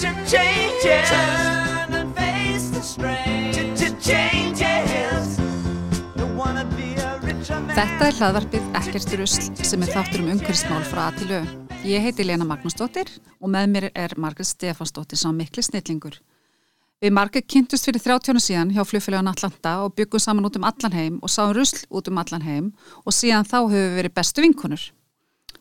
to change it. Turn and face the strain. Changes. Don't wanna be a richer man. Þetta er hlaðvarpið Ekkert rusl sem er þáttur um umhverfismál frá A til Ö. Ég heiti Lena Magnúsdóttir og með mér er Margrét Stefansdóttir sá mikli snillingur. Við Margrét kynntust fyrir 30 ára síðan hjá flugfélagun Atlanta og byggum saman út um allan heim og sáum rusl út um allan heim og síðan þá höfum við verið bestu vinkunur.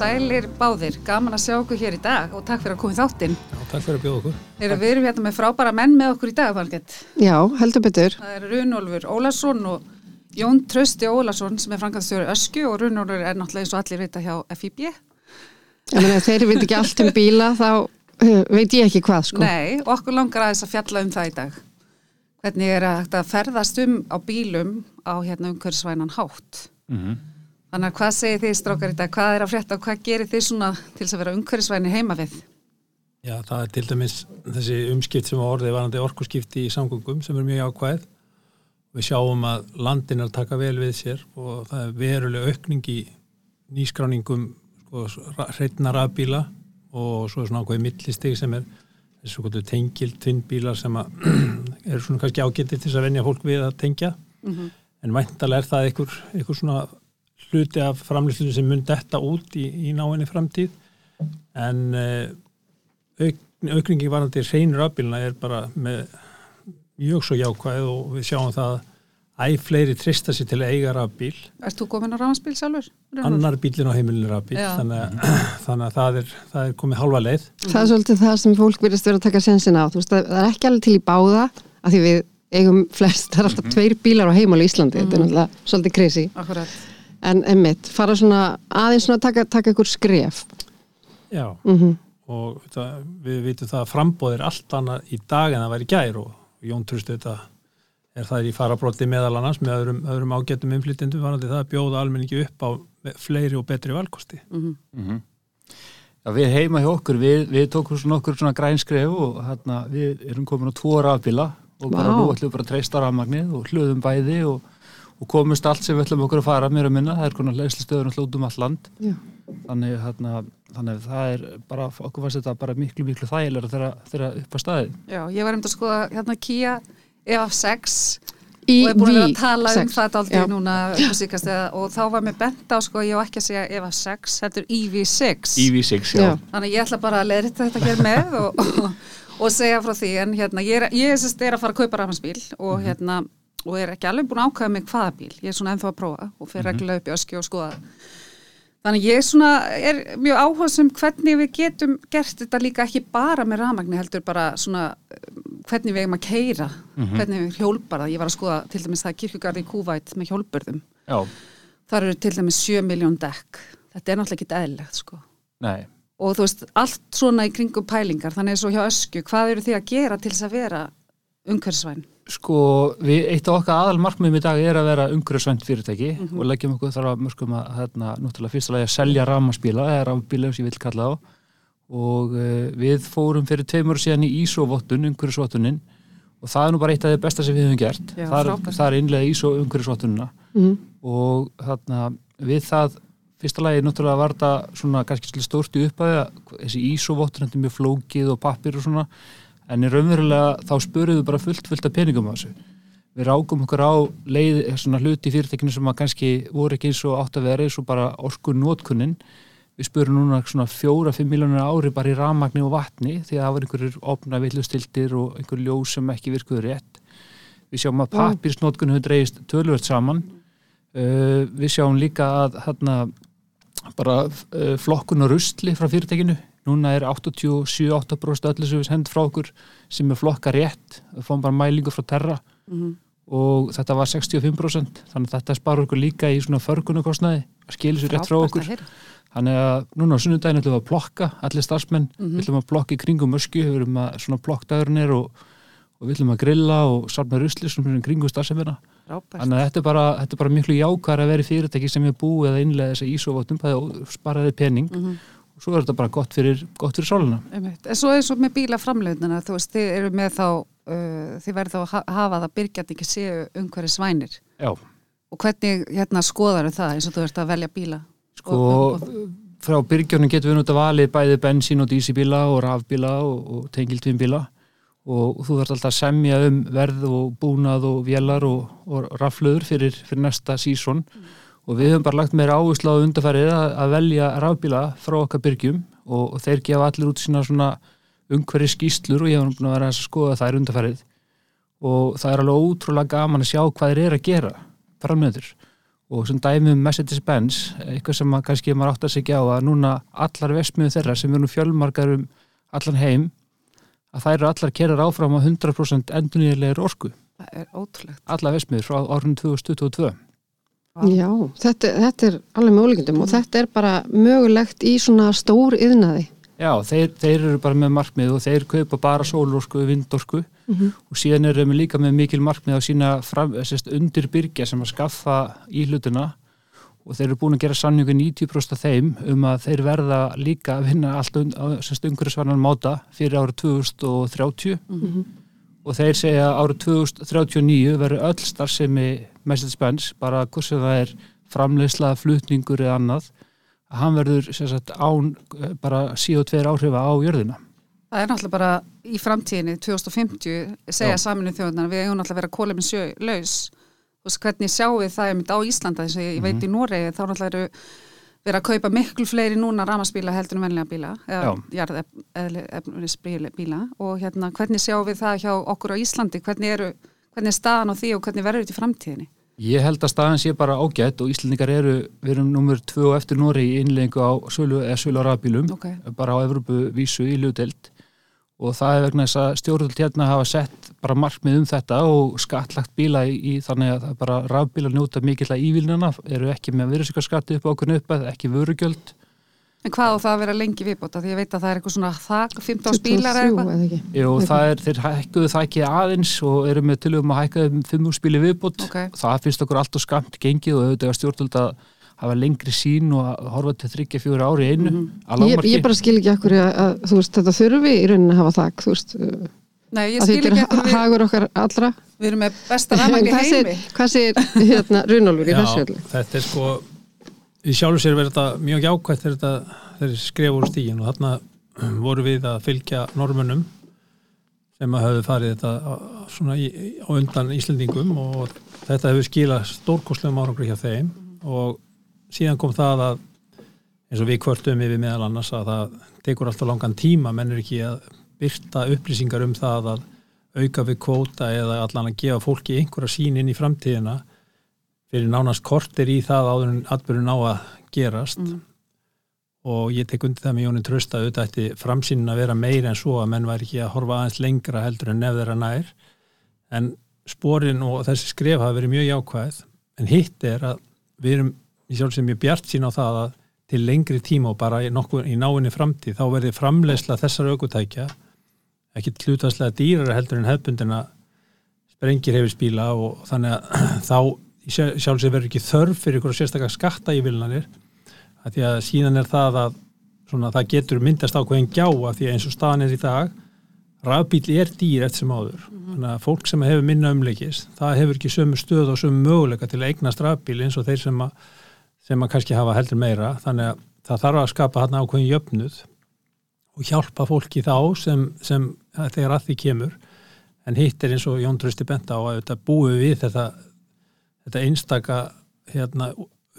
Sælir báðir, gaman að sjá okkur hér í dag og takk fyrir að koma í þáttinn. Já, takk fyrir að bjóða okkur. Heyrðu, Við erum hérna með frábæra menn með okkur í dag, Valgett. Já, heldur betur. Það er Runolfur Ólason og Jón Trösti Ólason sem er frangaðstjóri Ösku og Runolfur er náttúrulega eins og allir vita hjá FIB. Ég meina, ef þeir veit ekki allt um bíla þá uh, veit ég ekki hvað sko. Nei, og okkur langar aðeins að fjalla um það í dag. Hvernig er að ferðast um á bílum á hérna umhverfisvænan hátt. Þannig að hvað segir þið strákar í dag? Hvað er að frétta og hvað gerir þið svona til þess að vera umhverfisvæni heima við? Já, það er til dæmis þessi umskipt sem var orðið varandi orkuskipti í samgöngum sem er mjög ákvæð. Við sjáum að landin er að taka vel við sér og það er veruleg aukning í nýskráningum sko, hreitna rafbíla og svo er svona ákveði millisteg sem er þessu svo kvöldu tengil, tvinnbílar sem eru svona kannski ágætið til þess að venja fólk við að tengja. En væntalega er það einhver, einhver svona hluti af framlýslu sem mun detta út í, í náinni framtíð en uh, auk, aukningi varandi reynir afbíluna er bara með mjög svo jákvæð og við sjáum það að æ fleiri trista sér til að eiga rafbíl Ert þú komin á rámansbíl sjálfur? Annar bílinn á heimilinu rafbíl þannig þannig að það, er, það er komið halva leið Það er svolítið það sem fólk virðist vera að taka sensin á. Þú veist, það er ekki alveg til í báða af því við eigum flest, það er alltaf tveir bílar á heimáli í Íslandi. Þetta er náttúrulega svolítið crazy. Akkurat. En emmitt, fara svona aðeins svona að taka, taka ykkur skref. Já, Mm og það, við vitum það að frambóð er allt annað í dag en það væri í gær og Jón Trust þetta er það í farabróti meðal annars með öðrum, öðrum ágættum inflytendum varandi það að bjóða almenningi upp á fleiri og betri valkosti. Já, við heima hjá okkur, við, við tókum svona okkur svona grænskref og hérna, við erum komin á tvo rafbíla og bara Vá. nú ætlum við bara að treysta rafmagnið og hlöðum bæði og, og komumst allt sem við ætlum okkur að fara mér að minna, það er konar leyslistöður og hljóðum all land Já. þannig, hérna, þannig að það er bara, okkur fannst þetta bara miklu, miklu þægilega þegar, þegar upp að staði. Já, ég var um að skoða hérna Kia EF6 Í og er búin að vera að tala um sex. það aldrei Já. núna upp á síkast og þá var mér bent á sko, ég á ekki að segja EF6, þetta er EV6 EV6, Já. þannig að ég ætla bara að leiðrita þetta hér með og, og, og segja frá því en hérna, ég er, ég er, sérst, er að fara að kaupa rafmansbíl og Mhm. hérna og er ekki alveg búin að ákvæða mig hvaða bíl. Ég er svona ennþá að prófa og Mhm. fer reglulega upp í öskju og skoða. Þannig að ég svona er mjög áhersum hvernig við getum gert þetta líka ekki bara með rafmagni heldur bara svona um, hvernig við eigum að keira hvernig við hjólbara, ég var að skoða til dæmis það kirkjugarði í Kúvæt með hjólbörðum Já, þar eru til dæmis 7 miljón dekk. Þetta er náttúrulega ekki eðlilegt sko. Nei. og þú veist, allt svona í kringum pælingar þannig eins og hjá ösku, hvað eru þið að gera til þess að vera umhverfisvæn? Sko, við, eitt af okkar aðal markmiðum í dag er að vera umhverfisvænt fyrirtæki Mhm. og leggjum okkur þar að mörgum að hérna, náttúrulega fyrsta lagi að selja rafmaspíla eða rafbíla sem ég vil kalla þá og uh, við fórum fyrir tveimur síðan í ISO-vottun, umhverfisvottunin og það er nú bara eitt af því besta sem við höfum gert Já, það, er, það er innlega ISO umhverfisvottunina Mhm. og þarna við það fyrsta lagi náttúrulega var þetta svona kannski stórt í upphæði að þessi ISO-vottun þetta er mjög flókið og pappir og svona en í raunverulega þá spöruðu bara fullt fullt af peningum á þessu. Við rákum okkur á leið, svona hluti í fyrirtekinu sem að kannski voru ekki eins og átt að vera eins og bara orkun nótkunnin við spurum núna svona fjóra-fimm miljónir ári bara í ramagni og vatni því að það var einhverjur opna villustildir og einhver ljós sem ekki virkuður rétt. Við sjáum að pappirsnótkun hefur dreigist tölvöld saman. Uh, við sjáum líka að hérna bara uh, flokkun og rustli frá fyrirtekinu núna er 87-8% öllu sem við sendum frá okkur sem er flokka rétt. Við fáum bara mælingu frá terra. Og þetta var 65% þannig að þetta spara okkur líka í svona förgunarkostnaði. Að skilja sér rétt frá okkur. að þannig að núna á sunnudaginn ætlum við að plokka allir starfsmenn, við ætlum að plokka í kringum ösku, við erum að svona plokkdagurinn er og, og við ætlum að grilla og safna rusli sem er í kringum starfsemmina Frábært. þannig að þetta er bara, þetta er bara miklu jákvæðar að vera fyrirtæki sem er búið að innlega þessa ísofóttum og sparaði pening og svo er þetta bara gott fyrir, gott fyrir sóluna. En svo er svo með bílaframleitnina, þú veist, þið eru með þá, uh, þið verður þá að ha- hafa það byrgjandi ekki séu umhverju svænir. Já, Og hvernig hérna skoðar það eins og þú ert að velja bíla? sko Og- og- frá byrgjörnum getum við nút að valið bæði bensín og dísibíla og rafbíla og, og tengiltvinnbíla og þú þarf alltaf að semja um verð og búnað og vélar og, og raflöður fyrir, fyrir næsta sísón og við höfum bara lagt meira áherslu á undarfærið að, að velja rafbíla frá okkar byrgjum og, og þeir gefa allir út sína svona umhverju skýslur og ég hef búin að vera að skoða þær undarfærið og það er alveg ótrúlega gaman að sjá hvað þeir eru að gera framöður og sem dæmi um Mercedes-Benz eitthvað sem að kannski maður átt að segja á að núna allar vesmiðu þeirra sem eru nú fjölmarkar um allan heim að þær eru allar kerar áfram á 100% endurnýjarlegur orku. Það er ótrúlegt. allar vesmiður frá árun 2022 Já, þetta, þetta er alveg með ólíkindum og þetta er bara mögulegt í svona stór yðnaði. Já, þeir, þeir eru bara með markmið og þeir kaupa bara sólorku, vindorku og síðan eru við líka með mikil markmið á sína undirbyrgja sem að skaffa í hlutuna og þeir eru búin að gera samningu 90% af þeim um að þeir verða líka að vinna allt un, á sérst, umhverfisvarnan máta fyrir árið 2030 og þeir segja að árið 2039 verður öll starfsemi Mercedes-Benz, bara hversu það er framleiðsla, flutningur eða annað að hann verður sem sagt, án eh, bara CO2 áhrifa á jörðina. Það er náttúrulega bara í framtíðinni 2050 segja saminu þjóðunar við eigum náttúrulega að vera kólefin sjö laus. Veist hvernig sjáum við það á Íslanda þess að ég, ég veit í Noregi þá náttúrulega eru verið að kaupa miklu fleiri núna ramaspíla heldur en venlega bíla eða jarðefnisbíla bíla. Og hérna hvernig sjáum við það hjá okkur á Íslandi? Hvernig, eru, hvernig er staðan á því og hvernig verður þetta í framtíðinni? Ég held að staðan sé bara ágætt og Íslandingar eru, við erum tvö og eftir Nóri í innleggingu á sölu, sölu á rafbílum, Ok. bara á Evropu vísu í ljúdelt og það er vegna þess að stjórnvöld hérna hafa sett bara markmið um þetta og skattlagt bíla í, í þannig að það bara rafbílar njóta mikill að ívilnana, eru ekki með virðsíkarskatti upp á okkur upp að ekki vörugjöld En hvað á það að vera lengi viðbóta því ég veit að það er eitthvað svona þak 15 bílar eða 23 eitthvað eða. Jú, það er, þeir hækkuðu það ekki aðeins og eru með tilugum að hækka um fimm úrspíli viðbútt. Ok. Það finnst okkur allt og skamt gengið og auðvitað stjórnvöld að hafa lengri sín og horfa til þryggja fjóra ári í einu. Mm Mhm. Ég, ég bara skil ekki akkur að, að þú veist, þetta þurfi í rauninni að hafa þak, þú veist, uh, Nei, ég að skil þetta ekki er hagur okkar allra. við erum með besta rafmagn í heimi hvað segir hérna, Runolfur í þessu Já, öllu? þetta er sko í sjálfu sér verður þetta mjög jákvægt þegar þetta þeir skrifa úr stígin og þarna voru við að fylgja normunum sem að höfðu farið þetta á- svona í, á undan Íslendingum og þetta hefur skilað stórkostlegum árangri hjá þeim og síðan kom það að eins og við kvörtum yfir meðal annars að það tekur alltaf langan tíma. Menn er ekki að byrta upplýsingar um það að auka við kvóta eða allan að gefa fólki einhverja sín inn í framtíðina. Fyrir nánast kortir í það áður en atbyrjun á að gerast. Og ég tek undir það með Jóni Trösta auðvitað ætti framsýnin að vera meira en svo að menn væri ekki að horfa aðeins lengra heldur en nefn þeirra nær. En sporin og þessi skref hafa verið mjög jákvæð. En hitt er að við erum í sjálf sem ég bjart sín á það að til lengri tíma og bara í, í náinni framtíð þá verði framleysla þessar aukutækja ekki hlutastlega dýrara heldur en hefbundina sprengir hefur spíla og þannig að þá í sjálf sem verður ekki þörf fyrir ykkur sérstaklega skatta í vilnanir að því að síðan er það að svona, það getur myndast ákveðin gjá að því að eins og staðan er í dag rafbíl er dýr eftir sem áður. Þannig að fólk sem hefur minna umleikis það hefur ekki sömu stöð og sömu möguleika til að eignast rafbíl eins og þeir sem að, sem að kannski hafa heldur meira. Þannig að það þarf að skapa hann ákveðin jöfnuð og hjálpa fólki þá sem, sem að þegar að því kemur. En hitt er eins og Jón Trösti benta á að búið við þetta, þetta einstaka hérna,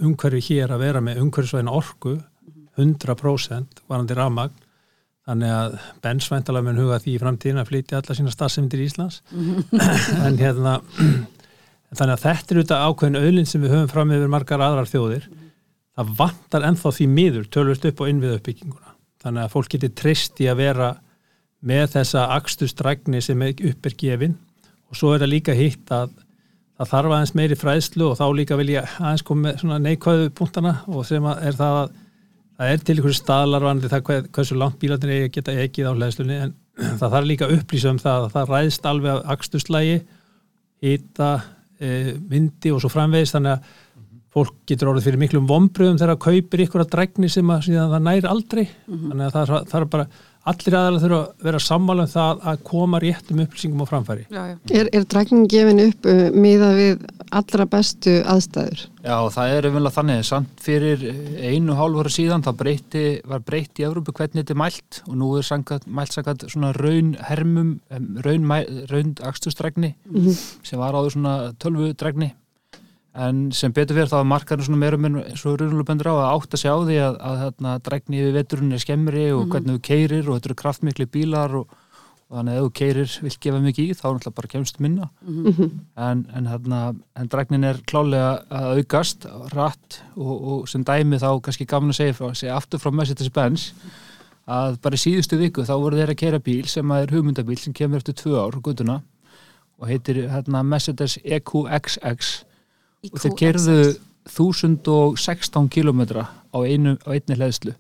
umhverfi hér að vera með umhverfisvæðina orku 100% varandi rafmagn. Þannig að bensvæntalega mun huga því í framtíðin að flytja alla sína stafsefndir í Íslands. En hérna þannig að þetta er auðvitað ákveðin auðlinn sem við höfum fram yfir margar aðrar þjóðir. Það vantar ennþá því miður tölvist upp á innvið uppbygginguna þannig að fólk getur trist í að vera með þessa akstustrækni sem upp er gefin. Og svo er það líka hitt að það þarf aðeins meiri fræðslu og þá líka vil ég aðeins koma með neikvæðu punktana og sem er það að það er til einhverju staðlarvandi það hvað, hversu langt bílarnir eigi að geta ekið á hlæðslunni en það þarf líka upplýsa um það að það ræðist alveg af akstuslægi hýta, e, vindi og svo framvegis. Þannig að fólk getur orðið fyrir miklum vombriðum þegar það kaupir ykkur að dregni sem að það næri aldrei. Þannig að það, það er bara allir aðalega þurfa að vera sammála um það að koma réttum upplýsingum á framfæri Já, já. Er, er drækning gefin upp uh, miða við allra bestu aðstæður? Já, það er umvel að þannig, samt fyrir einu hálf ára síðan þá breyti, var breytt í Európu hvernig þetta er mælt og nú er sangat, mælt sangat svona raun hermum, em, raun, mæ- raun akstustregni sem var áður svona tölvudregni en sem betur fyrir þá að markarinn svona meira með eins og raunulega bendur á að átt að sjá því að, að þarna dregni við veturinn er skemmri og hvernig þú keirir og þetta eru kraftmikli bílar og, og þannig að ef þú keirir vill gefa mikið í þá er náttúrulega bara kemst minna. En, en, þarna, en dregnin er klálega að aukast rætt og, og sem dæmi þá kannski gaman að segja, frá, segja aftur frá Mercedes-Benz að bara í síðustu viku þá voru þeir að keira bíl sem að er hugmyndabíl sem kemur eftir tvö ár á og heitir hérna, Mercedes EQXX og þeir kerðu 1016 kilometra á, á einni hlæðslu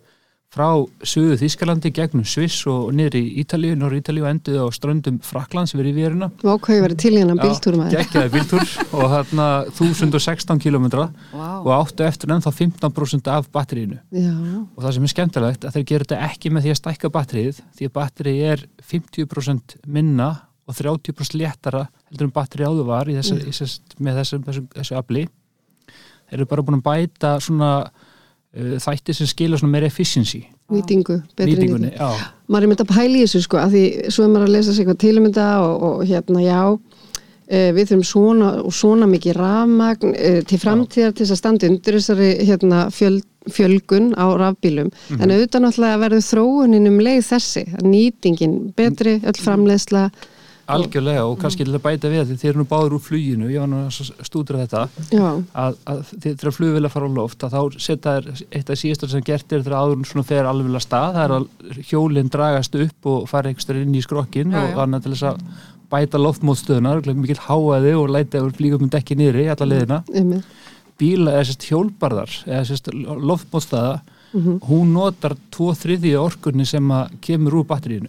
frá söðu Þískalandi gegnum Sviss og niður í Ítalíu, Norri Ítalíu og enduðu á ströndum Fraklands við Rivieruna Vá hvað ég verið til í hennan bíltúrum að geggjaði bíltúr og þarna 1016 kilometra Vá. og áttu eftir ennþá 15% af batterínu Já, og það sem er skemmtilegt að þeir gera þetta ekki með því að stækka batterið því að batterið er 50% minna og 30% léttara heldur en batteri áður var í þessu, í þessu, með þessu, þessu, þessu afli. Þeir eru bara búin að bæta svona uh, þætti sem skila svona meira efficiency. Nýtingu, betri nýtingu. Maður er myndið að pæla í þessu sko að því svo er maður að lesa sig eitthvað til um og, og hérna já. E, við þurfum svona og svona mikið rafmagn e, til framtíðar til þess að standa undir þessari hérna, fjöl, fjölgun á rafbílum. Mhm. en auðvitað náttúrulega verður þróunin um leið þessi, að nýtingin betri, öll framleiðsla algjörlega og kannski til að bæta við þeir eru nú báður úr fluginu, ég var nú að stúdra þetta já, að, að þið- þegar flug vilja fara á loft að þá setja þær eitt af síðastar sem gert er þegar áður svona fer alveg að stað það er að hjólinn dragast upp og fara einhverstað inn í skrokkin Já, og þannig til þess að bæta loftmótstöðuna mikill háaði og læta og flýga um dekki niðri í alla einmitt. bíla eða sérst hjólbarðar eða sérst loftmótstöða hún notar tvo þriðji orkunni sem að kemur úr batterínu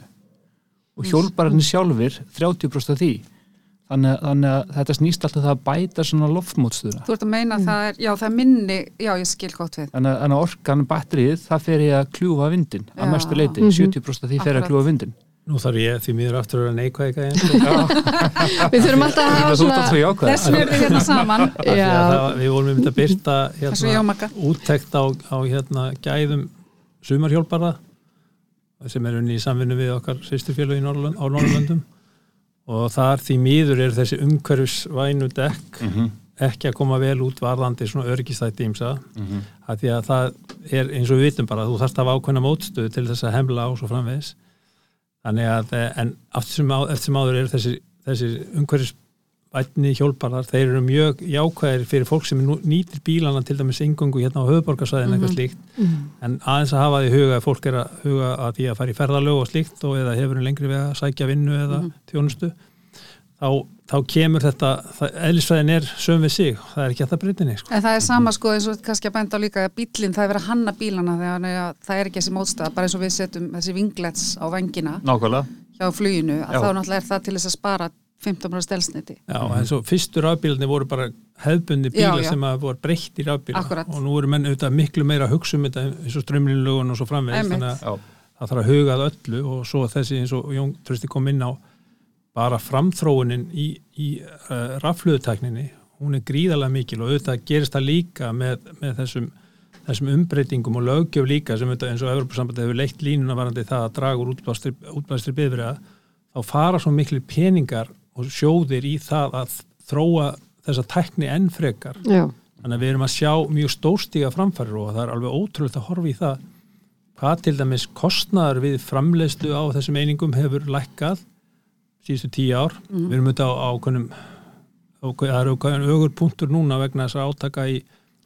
og hjólbarðarnir sjálfur 30% af því þannig, að- þannig að þetta snýst alltaf það að bæta svona loftmótstöðuna Þú ert að meina að það er, já það er minni, já ég skil gott við. Þannig að- að orkan batterið, það fer ég að kljúfa vindin að Já. mestu leiti, 70% af því fer að Akkurat. kljúfa vindin. Nú þarf ég því miður aftur að gæðin Við þurfum alltaf að hafa svona. Þessum er við hérna saman. Já. við vorum einmitt að byrta hérna, úttekt á, á hérna, gæðum sumarhjólpara sem er unni í samvinnu við okkar sýsturfélög í Norrlönd, á Norrlöndum og þar því miður er þessi umhverfisvænu dekk ekki að koma vel út varðandi svona örgistætti ímsa að því að það er eins og við vitum bara þú þarfst að hafa ákveðna mótstöðu til þess að hemla og svo framvegis. Þannig að eh, en eftir sem, áður eru þessi, þessi umhverfisvætni hjólparar þeir eru mjög jákvæðir fyrir fólk sem nýtir bílana til dæmis yngungu hérna á höfuborgarsæðin eitthvað slíkt en aðeins að hafa því huga að fólk er að huga að því að fara í ferðalög og slíkt og eða hefur en lengri við að sækja vinnu eða þjónustu þá, þá kemur þetta, eðlisfæðin er söm við sig, það er ekki að það breytinni sko. En það er sama sko eins og kannski að benda á líka að bílinn, það er verið að hanna bílana þegar að það er ekki þessi mótstæða, bara eins og við setjum þessi vinglets á vengina Nákvæmlega. hjá fluginu, að Já. þá náttúrulega er það til þess að spara 15% stelsniti. Já, en svo fyrstu rafbílarnir voru bara hefbundi bílar Já, já. sem að voru breytt í rafbíla Akkurat. og nú eru menn auðvitað miklu meira að hugsa um þetta eins og strömlinlugun og svo Einmitt. þannig að Já. það þarf að huga að öllu og svo þessi eins og Jón Trösti kom inn á bara framþróunin í, í uh, rafluðutekninni hún er gríðarlega mikil og auðvitað gerist það líka með, með þessum, þessum umbreytingum og löggjöf líka sem auðvitað eins og Evropasambandi hefur leitt línuna varandi það að draga úr útblæstri, útblæstri bifriða þá fara svo miklu peningar og sjóðir í það að þróa þessa tækni enn frekar. Já, þannig að við erum að sjá mjög stórstíga framfærir og það er alveg ótrúlega að horfa í það hvað til dæmis kostnaðar við framleiðslu á þessum einingum hefur lækkað síðustu tíu ár. Við erum auðvitað á á- það eru ákveðin ögur punktur núna vegna þess að átaka í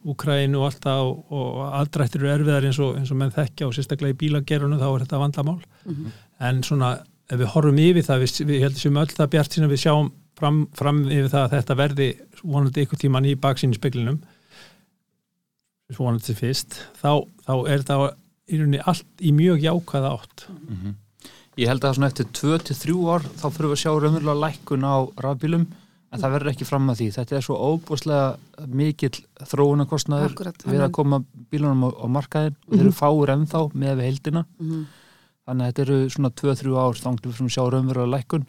Úkræinu og allt það og, og aðdrættir eru erfiðar eins og, eins og menn þekkja og sérstaklega í bílagerunum þá er þetta vandamál. En svona ef við horfum yfir það við, við heldum sem öll það bjart sína við sjáum fram, fram yfir það að þetta verði vonandi ykkur tíman í baksínu speklinum vonandi fyrst þá, þá er það í rauninni allt í mjög jákvæða átt. Ég held að svona eftir 2-3 ár þá fyrir við að sjá raunverulega lækkun á rafbílum en það verður ekki fram að því. Þetta er svo óbúslega mikill þróunarkostnaður við að koma bílunum á, á markaðin og þeir eru fáir ennþá með við heildina. Þannig að þetta eru svona 2-3 ár þá við fyrir að sjá raunverulega lækkun.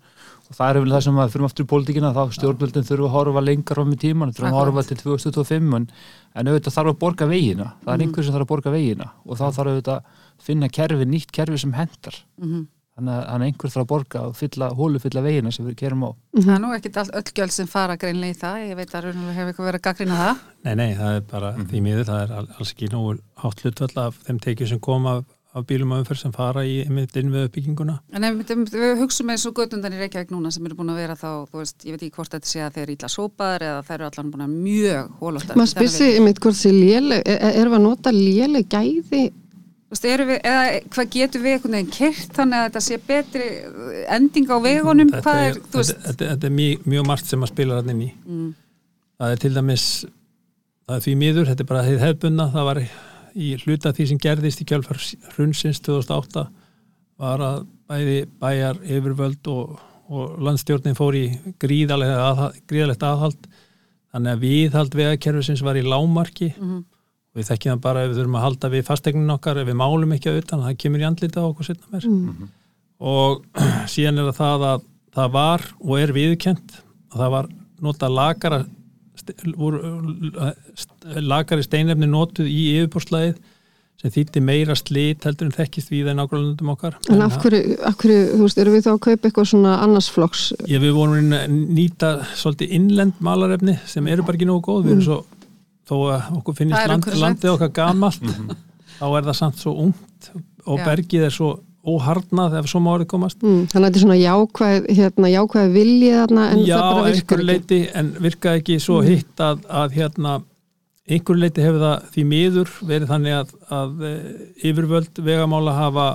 Og það er vel það sem að fyrir aftur í pólitíkina þá stjórnvöldin þurfa að horfa lengar fram í tíman þurfa að horfa til 2025 en, en auðvitað þarf að borga vegina. Það er einhver sem þarf að borga vegina. Og þá þarf auðvitað að finna kerfi, nýtt kerfi sem hendar Mhm. þannig að þannig að einhver þarf að borga og fylla, hólu fylla vegina sem við gerum á. Það er nú ekkit all, öll gjöld sem fara greinlega í það, ég veit að raunverulega hefur eitthvað að af bílum og umferð sem fara í einmitt inn við uppbygginguna. En ef við, við hugsaum eins og göttundan í Reykjavík núna sem eru búin að vera þá, þú veist, ég veit ekki hvort þetta sé að þeir eru illa sópaðar eða þeir eru allan búin að mjög hólóttar. Maður spyrir einmitt hvort þessi léleg, er, erum við að nota léleg gæði Þú veist, eru við, eða hvað getur við einhvern veginn kert þannig að þetta sé betri ending á vegunum, Þetta hvað er, er, þetta, þetta, þetta er mjög, mjög margt sem að spila hann inn í. Mm. Það er til dæmis, það er því miður, þetta er bara hefðbunna, það var í hluta því sem gerðist í kjálfar hrunsins 2008 var að bæði bæjar yfirvöld og, og landstjórnin fór í gríðalegt aðhald, gríðalegt aðhald. Þannig að viðhald vegakerfisins var í lámarki Mhm. og við þekkjum það bara ef við þurfum að halda við fastegnin okkar ef við málum ekki að utan, það kemur í andlita á okkur setna mér og síðan er það það að það var og er viðkjönt að það var nota lagara voru, st- lagari steinefni notuð í yfirbúrslæðið sem þýtti meira slit heldur en þekkist við en ákvæðlandum okkar. En af hverju, af hverju, þú veist, erum við þá að kaupa eitthvað svona annarsflokks Ég, við vorum að nýta svolítið innlend malarefni sem eru bara ekki nógu góð. Við erum svo, þó að okkur finnist land, landið okkar gamalt þá er það samt svo ungt og Já. bergið er svo óharnað ef svo má orðið komast. Mm, þannig að þetta er svona jákvæð hérna, jákvæð viljið þarna en Já, það bara virkar einhver ekki. leiti en virkaði ekki svo hitt að, að hérna, einhver leiti hefur það því miður verið þannig að, að e, yfirvöld vegamála hafa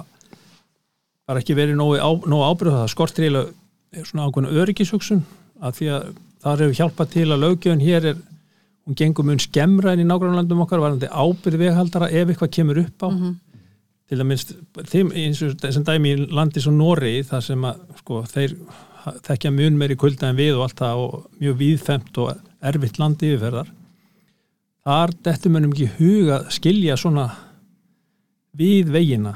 bara ekki verið nógu, á, nógu ábyrð það. Skortir eiginlega svona ákveðna öryggishugsun að því að það hefur hjálpað til að löggjöfun hér er hún gengur mun skemmra en í nágrannlandum okkar varandi ábyrð veghaldara ef eitthvað kemur upp á til minnst þeim, eins og þessum dæmi í landi svo Nóri þar sem að sko, þeir þekkja mun meiri kulda en við og allt það og mjög víðfemt og erfitt landi yfirferðar. Þar dettur mönnum ekki í hug að skilja svona við vegina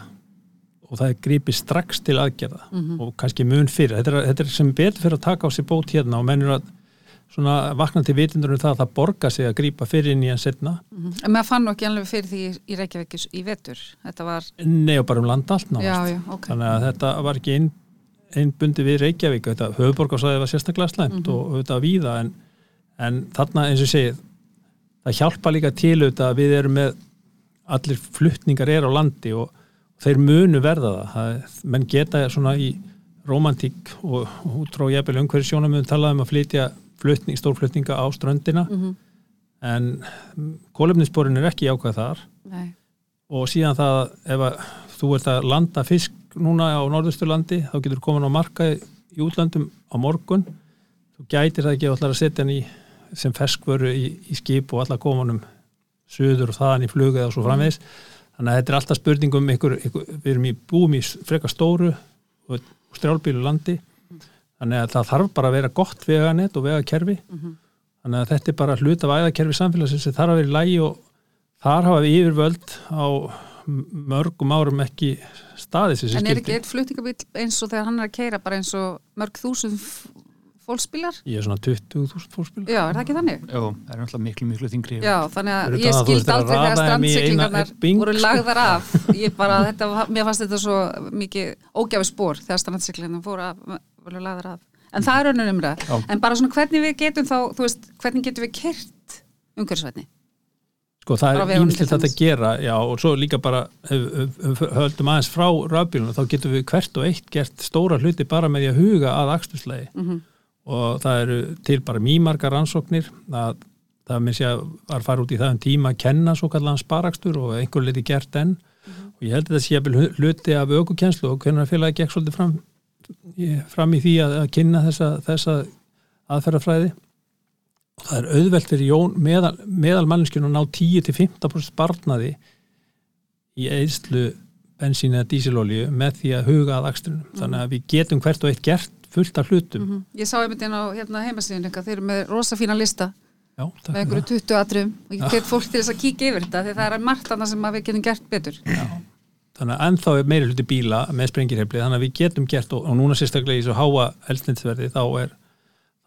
og það gripið strax til aðgerða og kannski mun fyrir þetta er, þetta er sem betur fyrir að taka á sig bót hérna og mennur að svona vakna til vitundur um það að það borga sig að grípa fyrir inn í en setna Mhm. en maður fann ekki alveg fyrir því í Reykjavík í vetur, var, Nei og bara um land allt náðast já, já, ok. þannig að þetta var ekki inn, innbundi við Reykjavík, þetta höfuborgarsæði var sérstaklega slæmt og auðvitað víða en, en þarna eins og ég segi það hjálpa líka til auðvitað að við erum með allir fluttningar er á landi og þeir munu verða það, það menn geta svona í romantík og út frá jafnvel umhverju sjónamöðum talaði um að flytja flutning, stórflutninga á ströndina Mhm. en kólefnisborin er ekki jákvæð þar. Nei. og síðan það ef að þú ert að landa fisk núna á norðusturlandi þá getur komin á marka í útlandum á morgun. Þú gætir það ekki allar að setja hann í sem ferskvöru í, í skip og allar komunum söður og þaðan í flug eða svo framvegis. Þannig að þetta er alltaf spurningum ykkur, ykkur, við erum í búum í frekar stóru og strjálbílu landi þannig að það þarf bara að vera gott veganett og vegakerfi þannig að þetta er bara hlut af æðakerfi samfélagsins sem þarf að vera í lægi og þar hafa við yfirvöld á mörgum árum ekki sem En er skildi. ekki eitt fluttingabíl eins og þegar hann er að keira bara eins og mörg þúsund fólksbílar? Ég er svona 20.000 fórspil Já, er það ekki þannig? Já, það er náttúrulega miklu, miklu þingri Já, þannig að ég skildi aldrei þegar bing, voru sko. lagðar af. Ég bara, þetta, mér fannst þetta svo mikið ógæfi spór þegar strandsiglingarnar voru, af, voru lagðar af. En það er önnur umræð. En bara svona hvernig við getum þá, þú veist, hvernig getum við kert umhverfisvætni? Sko það er til þetta að gera, já, og svo líka bara höldum aðeins frá rafbílunum, þá getum við hvert og eitt gert stóra hluti bara með því að huga að aksturslegi Mhm. og það eru til bara mýmargar rannsóknir að það með sé að var fara út í það um tíma að kenna svo kallan sparakstur og einhver liti gert enn og ég held að þetta sé jafnvel hluti af aukukenslu og hvernig félagi gekk svolítið fram, fram í því að, að kynna þessa, þessa aðferðafræði og það er auðvelt fyrir Jón meðal, meðal manneskjun að ná 10-15% sparnaði í eðslu bensín eða dísilolju með því að huga að akstrunum. Þannig að við getum hvert og eitt gert fullt af hlutum. Mhm. Ég sá einmitt inn á hérna, heimasíðun eitthvað, þeir eru með rosa fína lista Já, með einhverju það. 20 atrum og ég get fólk til þess að kíkja yfir þetta því það er margt annað sem við getum gert betur. Þannig að ennþá er meiri hluti bíla með sprengirhefli, þannig að við getum gert og, og núna sérstaklega í svo háa eldsnitsverði þá er,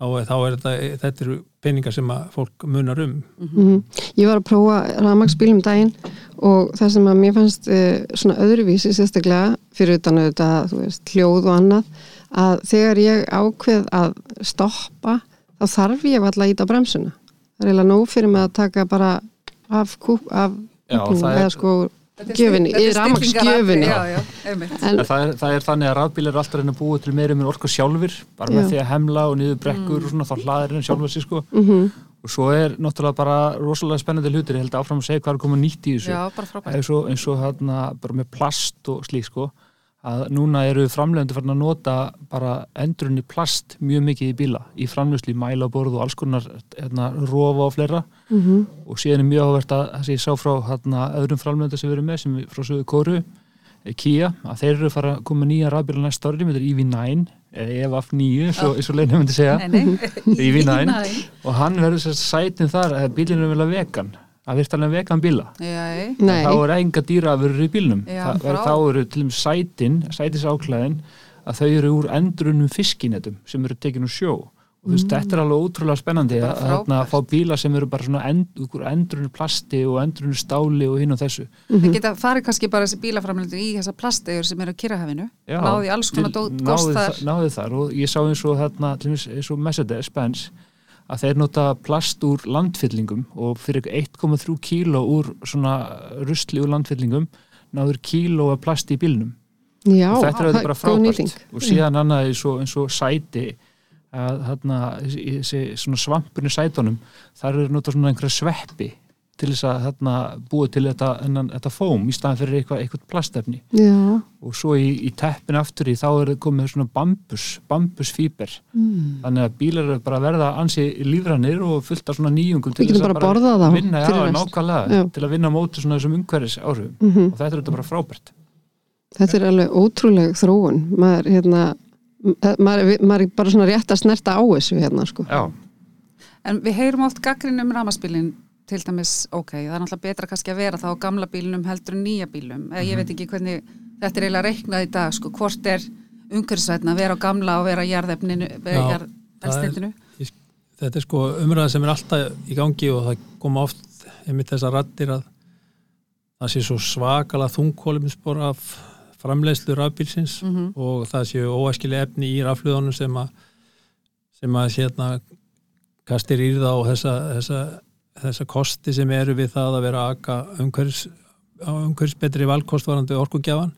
þá er, þá er þetta, þetta eru peningar sem að fólk munar um. Mhm. Ég var að prófa rafmagsbíl um daginn og það sem að mér fannst uh, svona öðruvísi sérstaklega fyrir utan auðvitað, hljóð og annað að þegar ég ákveð að stoppa þá þarf ég alltaf að íta bremsuna. Það er eiginlega nóg fyrir mig að taka bara af kúp, af Já, kúpnum það er- eða sko er gjöfinni, í er einmitt. En, En það er, það er þannig að rafbílar er alltaf að reyna að búa til meiri með orku sjálfur, bara með Já. því að hemla og niður brekkur og svona, þá hlaðir henni sjálfur sér sko. mm Og svo er náttúrulega bara rosalega spennandi hlutir, ég held áfram að segja hvað er komið nýtt í þessu. Já, eins og, eins og hérna bara með plast og slík sko að núna eru framlegandi farin að nota bara endrunni plast mjög mikið í bíla, í framlöslu í mælaborð og alls konar hérna, rofa og fleira mhm, og síðan er mjög áhvert að það ég sá frá hérna, öðrum framlegandi sem við erum með sem við frá sögu Kóru, eh, Kia að þeir eru fara að koma nýja rafbíla næsta ári þetta EV9 eða EVF9 eins og, eins og leina myndi segja Nei, nei. Í Vínæn. Vínæn. og hann verður sætin þar að bílinn er vel að að virtalega vegan bíla. Þá er enga dýraafurur í bílnum. Já, Þa, þá eru til um sætin sætisáklæðin að þau eru úr endrunum fiskinetum sem eru tekin úr sjó. Og þú veist, þetta er alveg ótrúlega spennandi að þarna frábært. fá bíla sem eru bara svona end, úr endrunu plasti og endrunu stáli og hinn og þessu. Við geta farið kannski bara þessi bílaframlendur í þessa plastegur sem eru á kyrrahafinu náði alls konar góst þar þa- náði þar. Og ég sá eins og þarna, til dæmis eins og Mercedes Benz að þeir nota plast úr landfyllingum og fyrir 1,3 kíló úr svona rusli úr landfyllingum náður kíló af plasti í bílnum. Já, og þetta er bara frábært. og síðan annað eins og, eins og sæti að þarna svona svampurinn í sætunum þar eru nota svona einhverja sveppi til þess að þarna búið til þetta, hennan, þetta fóm í staðan fyrir eitthvað, eitthvað plastefni Já, og svo í, í teppin aftur í þá er komið svona bambus, bambusfíber mm. þannig að bílar eru bara að verða ansi lífranir og fullt af svona nýjungum til þess að bara þá vinna, rest. nákvæmlega, Já. til að vinna á móti svona þessum umhverfis áhrifum Mhm. og þetta er þetta bara frábært Þetta er alveg ótrúleg þróun maður, hérna, maður, maður er bara svona rétt að snerta á þessu hérna, sko. Já, En við heyrum oft gaggrinn um ramaspílin til dæmis, ok, það er náttúrulega betra kannski að vera þá á gamla bílnum heldur en nýja bílum eða ég veit ekki hvernig þetta er eiginlega reiknað í dag, sko, hvort er umhverfisvætna að vera á gamla og vera á jarðefninu, Já, jarðelstendinu Ég- Þetta er sko umræða sem er alltaf í gangi og það koma oft einmitt þessar rattir að það sé svo svakala þungkóluminspor af framleiðslu rafbílsins Mhm. og það séu óæskileg efni í rafluðunum sem að sem að hérna kastir í það og þessa, þessa, þessa kosti sem eru við það að vera aka umhverfis, á umhverfis betri valkostvarandi orkugjafan.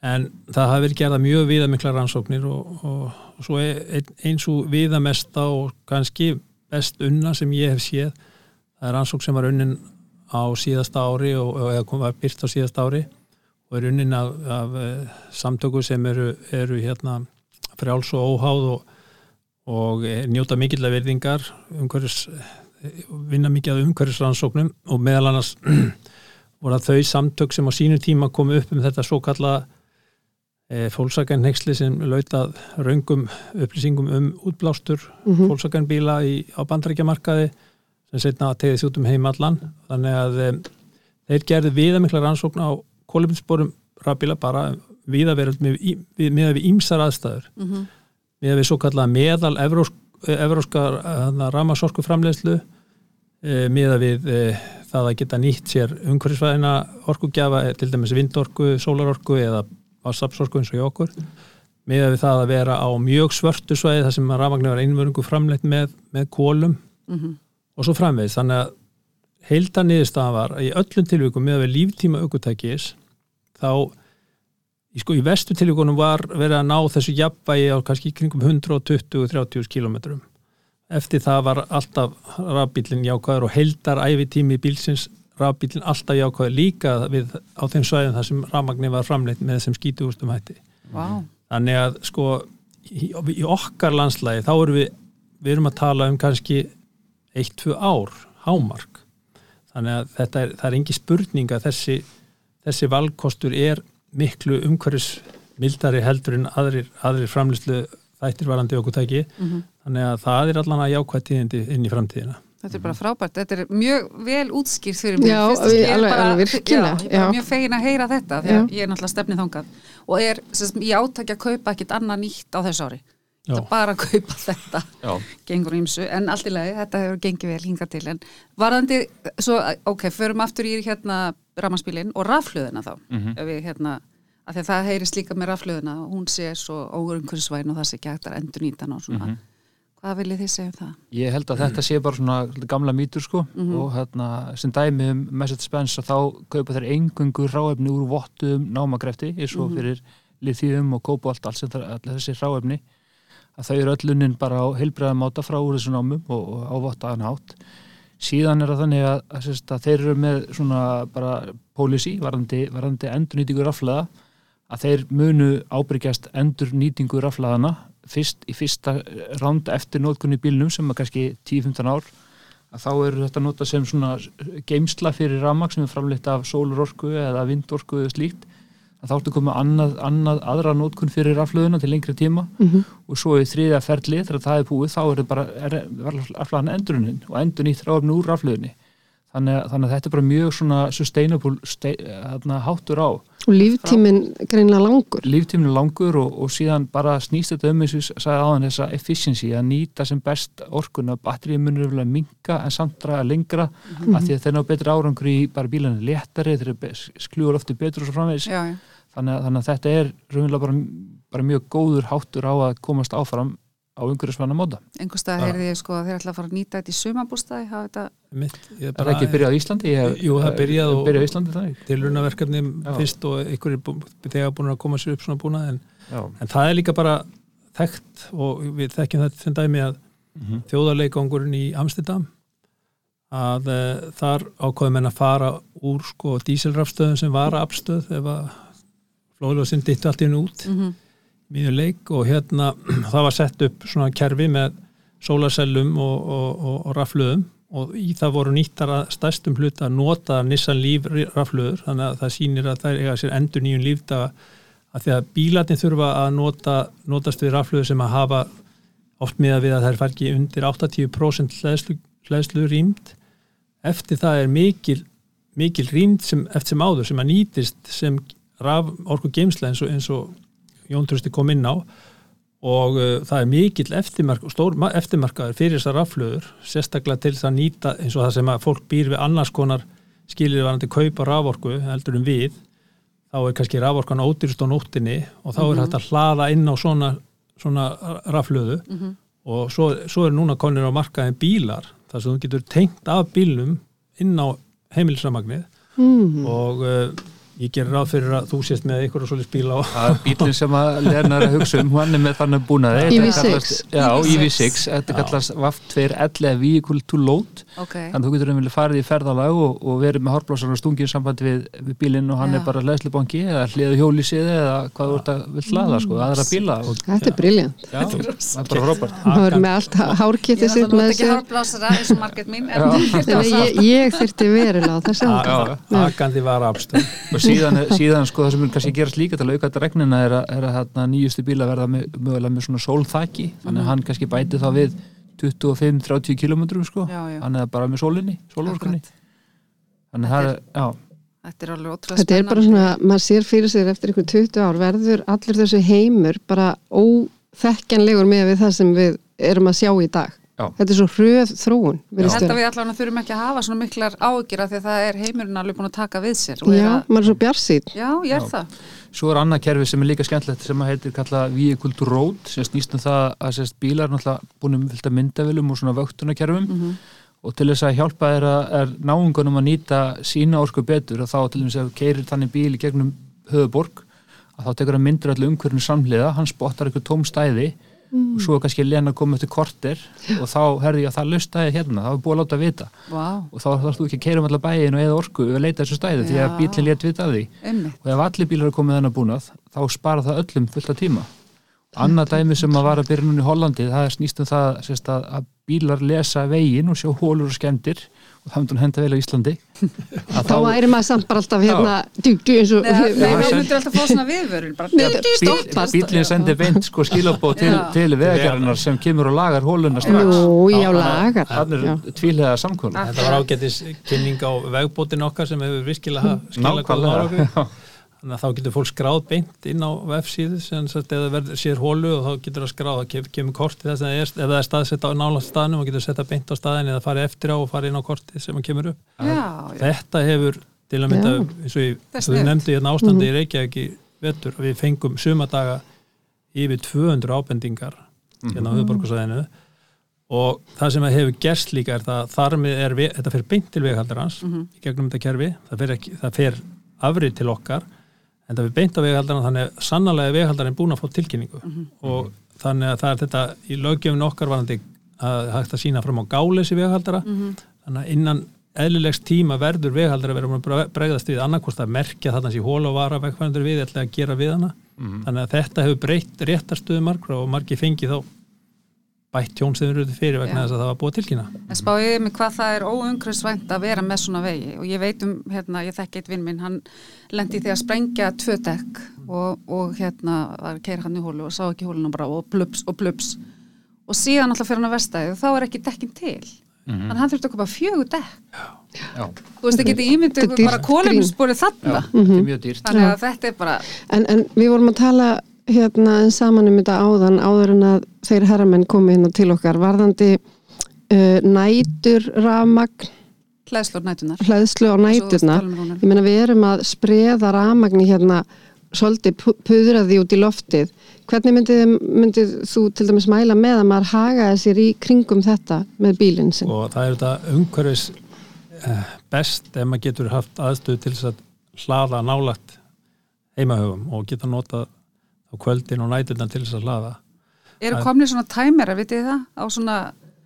En það hafi verið gerða mjög viðamikla rannsóknir og, og, og svo ein, eins og viðamesta og kannski best unna sem ég hef séð það er rannsókn sem var unnin á síðasta ári og, eða kom að byrt á síðasta ári og er unnin af, af uh, samtöku sem eru, eru hérna frjáls og óháð og, eh, njóta mikill að verðingar umhverfis, eh, vinna mikið að umhverfisrannsóknum og meðal annars voru það þau samtök sem á sínu tíma komu upp um þetta svo kalla e, fólksakarnheksli sem lautað raungum upplýsingum um útblástur Mhm. fólksakarnbíla á bandarækjamarkaði sem setna að tegði þjútum heim allan þannig að e, þeir gerðu viðamikla rannsókn á kóluminsborum rafbíla bara viðaveröld með, við, með við ímsar aðstæður Mhm. með við svo kallaða meðal evrósk, evróska ramasorku framleiðslu með við e, það að geta nýtt sér umhverfisvæðina orkugjafa, eh, til dæmis vindorku, sólarorku eða vassapsorku eins og okkur með við það að vera á mjög svörtu svæði þar sem að rafmagnu var einvörungu framleitt með, með kólum Mhm. og svo framvegis þannig að var að í öllum tilvíkum með að við líftíma aukutækis þá sko, í vestu tilvíkunum var verið að ná þessu jafnvægi á kannski kringum 120-30 kilometrum eftir það var alltaf rafbílinn jákvæður og heildar æfitími bílsins rafbílinn alltaf jákvæður líka við, á þeim svæðin þar sem rafmagnir var framleitt með þessum skítuústum hætti. Vá, þannig að sko í, í okkar landslægi þá erum við við erum að tala um kannski 1-2 ár hámark. Þannig að þetta er, það er engi spurning að þessi, þessi valkostur er miklu umhverfis mildari heldur en aðrir, aðrir framlýslu þættir varandi okkur tæki þannig að það er allan að jákvæð tíðindi inn í framtíðina. Þetta er bara frábært, þetta er mjög vel útskýrt fyrir mig. Já, við- alveg- bara, alveg virkilega, já, ég er bara já. mjög fegin að heyra þetta því að ég er náttúrulega stefnið þangað. Og er sem, ég átaki að kaupa ekkit annað nýtt á þessu ári. Já. þetta er bara að kaupa þetta. Já. gengur ímsu, en allt í lagi, þetta hefur gengið vel hingað til, en varðandi svo, ok, förum aftur í hérna rafmaspílin og raflöðina þá. Ef við hérna, af því að það heyrist líka með raflöðina og hún sé svo ógrunkursvæn og það sé ekki hægt að endur nýta og svona, hvað viljið þið segja um það? Ég held að þetta sé bara svona gamla mýtur sko og hérna sem dæmi um Mercedes-Benz að þá kaupa þeir engungu ráefni úr vottum námagrefti eins og fyrir lithium og kóbolt allt sem það, allir þessi ráefni að þau eru öll unnin bara á heilbreiðamáta frá úr þessu námum og, og á vottaðan hátt síðan er það þannig að, að, að þeir eru með svona bara policy varandi, varandi endurnýtingu raflaða að þeir munu ábyrgjast endurnýtingu raflaðana fyrst í fyrsta ránd eftir nótkunni bílnum sem er kannski 10-15 ár að þá eru þetta nota sem svona geimsla fyrir ramag sem er framleitt af sólurorku eða vindorku eða slíkt að þá ertu komið annað, annað aðra nótkun fyrir raflöðuna til lengri tíma og svo í þriðja ferli þegar það er búið þá er þetta bara er, er raflöðan endurunin og endur nýtt ráfni úr raflöðunni þannig, að- þannig að þetta er bara mjög svona sustainable stei, hérna, háttur á. Og líftíminn greinlega langur. Líftíminu langur og, og síðan bara snýst þetta um ég sagði áðan þessa efficiency að nýta sem best orkuna. Batterið munur yfirlega minka en samt draga lengra af því að þeir ná betri árangur í bara bílanu léttari, þeir eru skljúar ofti betur og svo framvegis. Já, já. þannig, að- þannig að þetta er bara, bara mjög góður háttur á að komast áfram á umhverjusvanna móta. einhver stað heyrði ég sko að þeir ætla að fara að nýta þetta í sumabústaði, hafa þetta ég Er það ekki byrjað á Íslandi? Ég, hef- Jú, það byrjað og- byrjað á Íslandi þannig. tilrunaverkefni Já. fyrst og ykkur er bú- þegar búin að koma sér upp svona búna en, en það er líka bara þekkt og við þekkjum þetta sem dæmi að Mhm. þjóðarleikangurinn í Amsterdam að uh, þar ákveðum en að fara úr sko dísilrafstöðum sem var afstöð ef að flóðljóðsinn dittu allt inn út Mhm. Mjög leik og hérna það var sett upp svona kerfi með sólasellum og, og, og, og raflöðum og í það voru nýttar að stærstum hluta að nota Nissan Líf raflöður þannig að það sýnir að það eiga sér endur nýjum lífdaga að því að bílarnir þurfa að nota, notast við raflöður sem að hafa oft miða við að það er færki undir 80% hlæðslu, hlæðslu rýmd eftir það er mikil mikil rýmd sem, eftir sem áður sem að nýtist sem orku geimsla eins og, eins og Jón Trösti kom inn á og uh, það er mikill eftirmark, stór ma- eftirmarkaður fyrir þessar raflöður sérstaklega til þess að nýta eins og það sem að fólk býr við annars konar skilir varandi kaupa raforku heldur en við þá er kannski raforkan ódýrst á nóttinni og þá er hægt að hlaða inn á svona, svona raflöðu og svo, svo er núna konir á markaðin bílar þar sem þú getur tengt af bílnum inn á heimilisramagnið mm. og uh, ég gerir ráð fyrir að þú sést með ykkur og svolítið bíla á Það er bílinn sem að Lena er að hugsa um, hann er með þannig búnaði. EV6. Þetta kallast- Já, EV6. EV6. Þetta kallast VAF2L eða Vehicle to Load. ok, Þannig að þú getur umvilið farið í ferðalag og, og verið með hárblásar og stungið sambandi við, við bílinn og hann Já. er bara leðslubanki eða hliðu hjólísið eða hvað þú ert að vil hlaða, sko, aðra bíla. Og, þetta er briljant já, það er bara frábært. það er með allt hárkitið sitt með að ég, þyrti verulega á þessu. Akandi var afstöð og síðan, síðan sko það sem er kannski gerast líka til að auka þetta regnina er að, er að hérna, nýjustu bíla verða með, mögulega með svona sólþaki þannig að hann kannski bæti þá við 25-30 kilometrum sko Já, já. hann er bara með sólinni, sólorkunni Akkurat. þannig að það er, já, þetta er alveg ótrúlega Þetta er bara svona, maður sér fyrir sér eftir einhver 20 ár verður allir þessu heimur bara óþekkjanlegur með við það sem við erum að sjá í dag. Já. Þetta er svo hröð þróun. Ég virðist held að vera. við allavega þurfum ekki að hafa svona miklar ágjur af því að það er heimurinn alveg búin að taka við sér og er Já, að, maður er svo bjarsýn. já, ég er Já. það svo er annað kerfi sem er líka skemmtilegt sem að heitir kalla Vehicle to Road sem snýst um það að sérst bílar er náttúrulega búin um fylgta myndavillum og svona vöktunarkerfum Mhm. og til þess að hjálpa að er náungunum að nýta sína orku betur og þá til þess að keirir þannig bíl í gegnum höfuborg að þá tekur hann myndir allir umhverfinu samhliða, hann spottar eitthvað tóm stæði Mm. og svo kannski Lena komið eftir korter og þá herði ég að það lustaði hérna, það var búið að láta vita. Vá, og þá þarfst þú ekki að keira um allar bæin og eða orku við að leita þessu stæði því að bílinn létt vita að því. Einmitt. og ef allir bílar er komið þennan búnað þá spara það öllum fullt af tíma. Annað dæmi sem að var að byrja núna í Hollandi það er snýst um það sérst, að, að bílar lesa veginn og sjá hólur og skemmtir og það myndi hún henda vel á Íslandi. Þá væri maður samt bara alltaf hérna dú, dú, eins og sen- myndum alltaf fá svona viðvörun bílinn sendir beint sko skilabóð til, til vegarinnar sem kemur og lagar hóluna strax Nú, já, Já, lagar. þannig já. er tvílega samkvöld Þetta var ágætis kynning á vegbótin okkar sem hefur virkilega góð nákvæmlega árangur. Þannig að þá getur fólk skráð beint inn á vefsíðu sem sagt eða verður sér hólu og þá getur það skráð að kem, kemur kortið þess að það er, ef það er staðsett á nála staðnum og getur setta beint á staðin eða farið eftir á og farið inn á kortið sem kemur upp. Já, já. Þetta hefur til að mynda, eins og Það sniðugt. nefndi hérna ástandi í Reykjavík í vetur og við fengum sumadaga yfir 200 ábendingar hérna á höfuborgarsæðinu og það sem hefur gerst líka er það þar með er, ve- þetta fer beint til vegaldarans í gegnum þetta kerfi, það fer, ekki, það fer afrið til okkar en það fer beint á vegaldarana þannig að sannlega vegaldarinn búin að fá tilkynningu. Og þannig að það er þetta í löggjöfun okkar varandi að hægt að sína fram á gáleysi vegaldara þannig að innan eðlilegs tíma verður veghaldar að vera búin að bregðast við annarkost að merkja þarna sér hól og vara vegfærandur við ætla að gera við hana. Þannig að þetta hefur breytt réttarstöðu margra og margi fengið þá bætt tjón sem eru fyrir vegna þess að það var búið tilkynna. En spáðið mig hvað það er óumhverfisvænt að vera með svona vegi. Og ég veit um, hérna, ég þekki eitt vinn minn, hann lendi því að sprengja tvö dekk og, og hérna var að keira hann í hólu og sá ekki hóluna bara og blups og blups og síðan alltaf fyrir hann að vestæði og þá er ekki dekkin til. Þannig að hann þurfti að kopa fjögur dekk. Já, Þú veist ekki, ímyndu Þetta er ykkur bara dýrt kólumsporið þarna. þetta er mjög dýrt. Þannig að þetta er bara, en, en hérna saman um þetta áðan áður en að þeir herramenn komi hérna til okkar. Varðandi uh, nætur rafmagn hlæðslur nætunar. hlæðslu á næturna tala um ég meina við erum að spreða rafmagni hérna svolítið pu- puðra því út í loftið. Hvernig myndið, myndið þú til dæmis mæla með að maður hagaði sér í kringum þetta með bílinn sinn? Og það er þetta umhverfis eh, best ef maður getur haft aðstöðu til þess að hlaða nálagt heimahöfum og geta notað á kvöldin og næturna til þess að hlaða Eru komnið svona tæmera, vitið það? Á svona,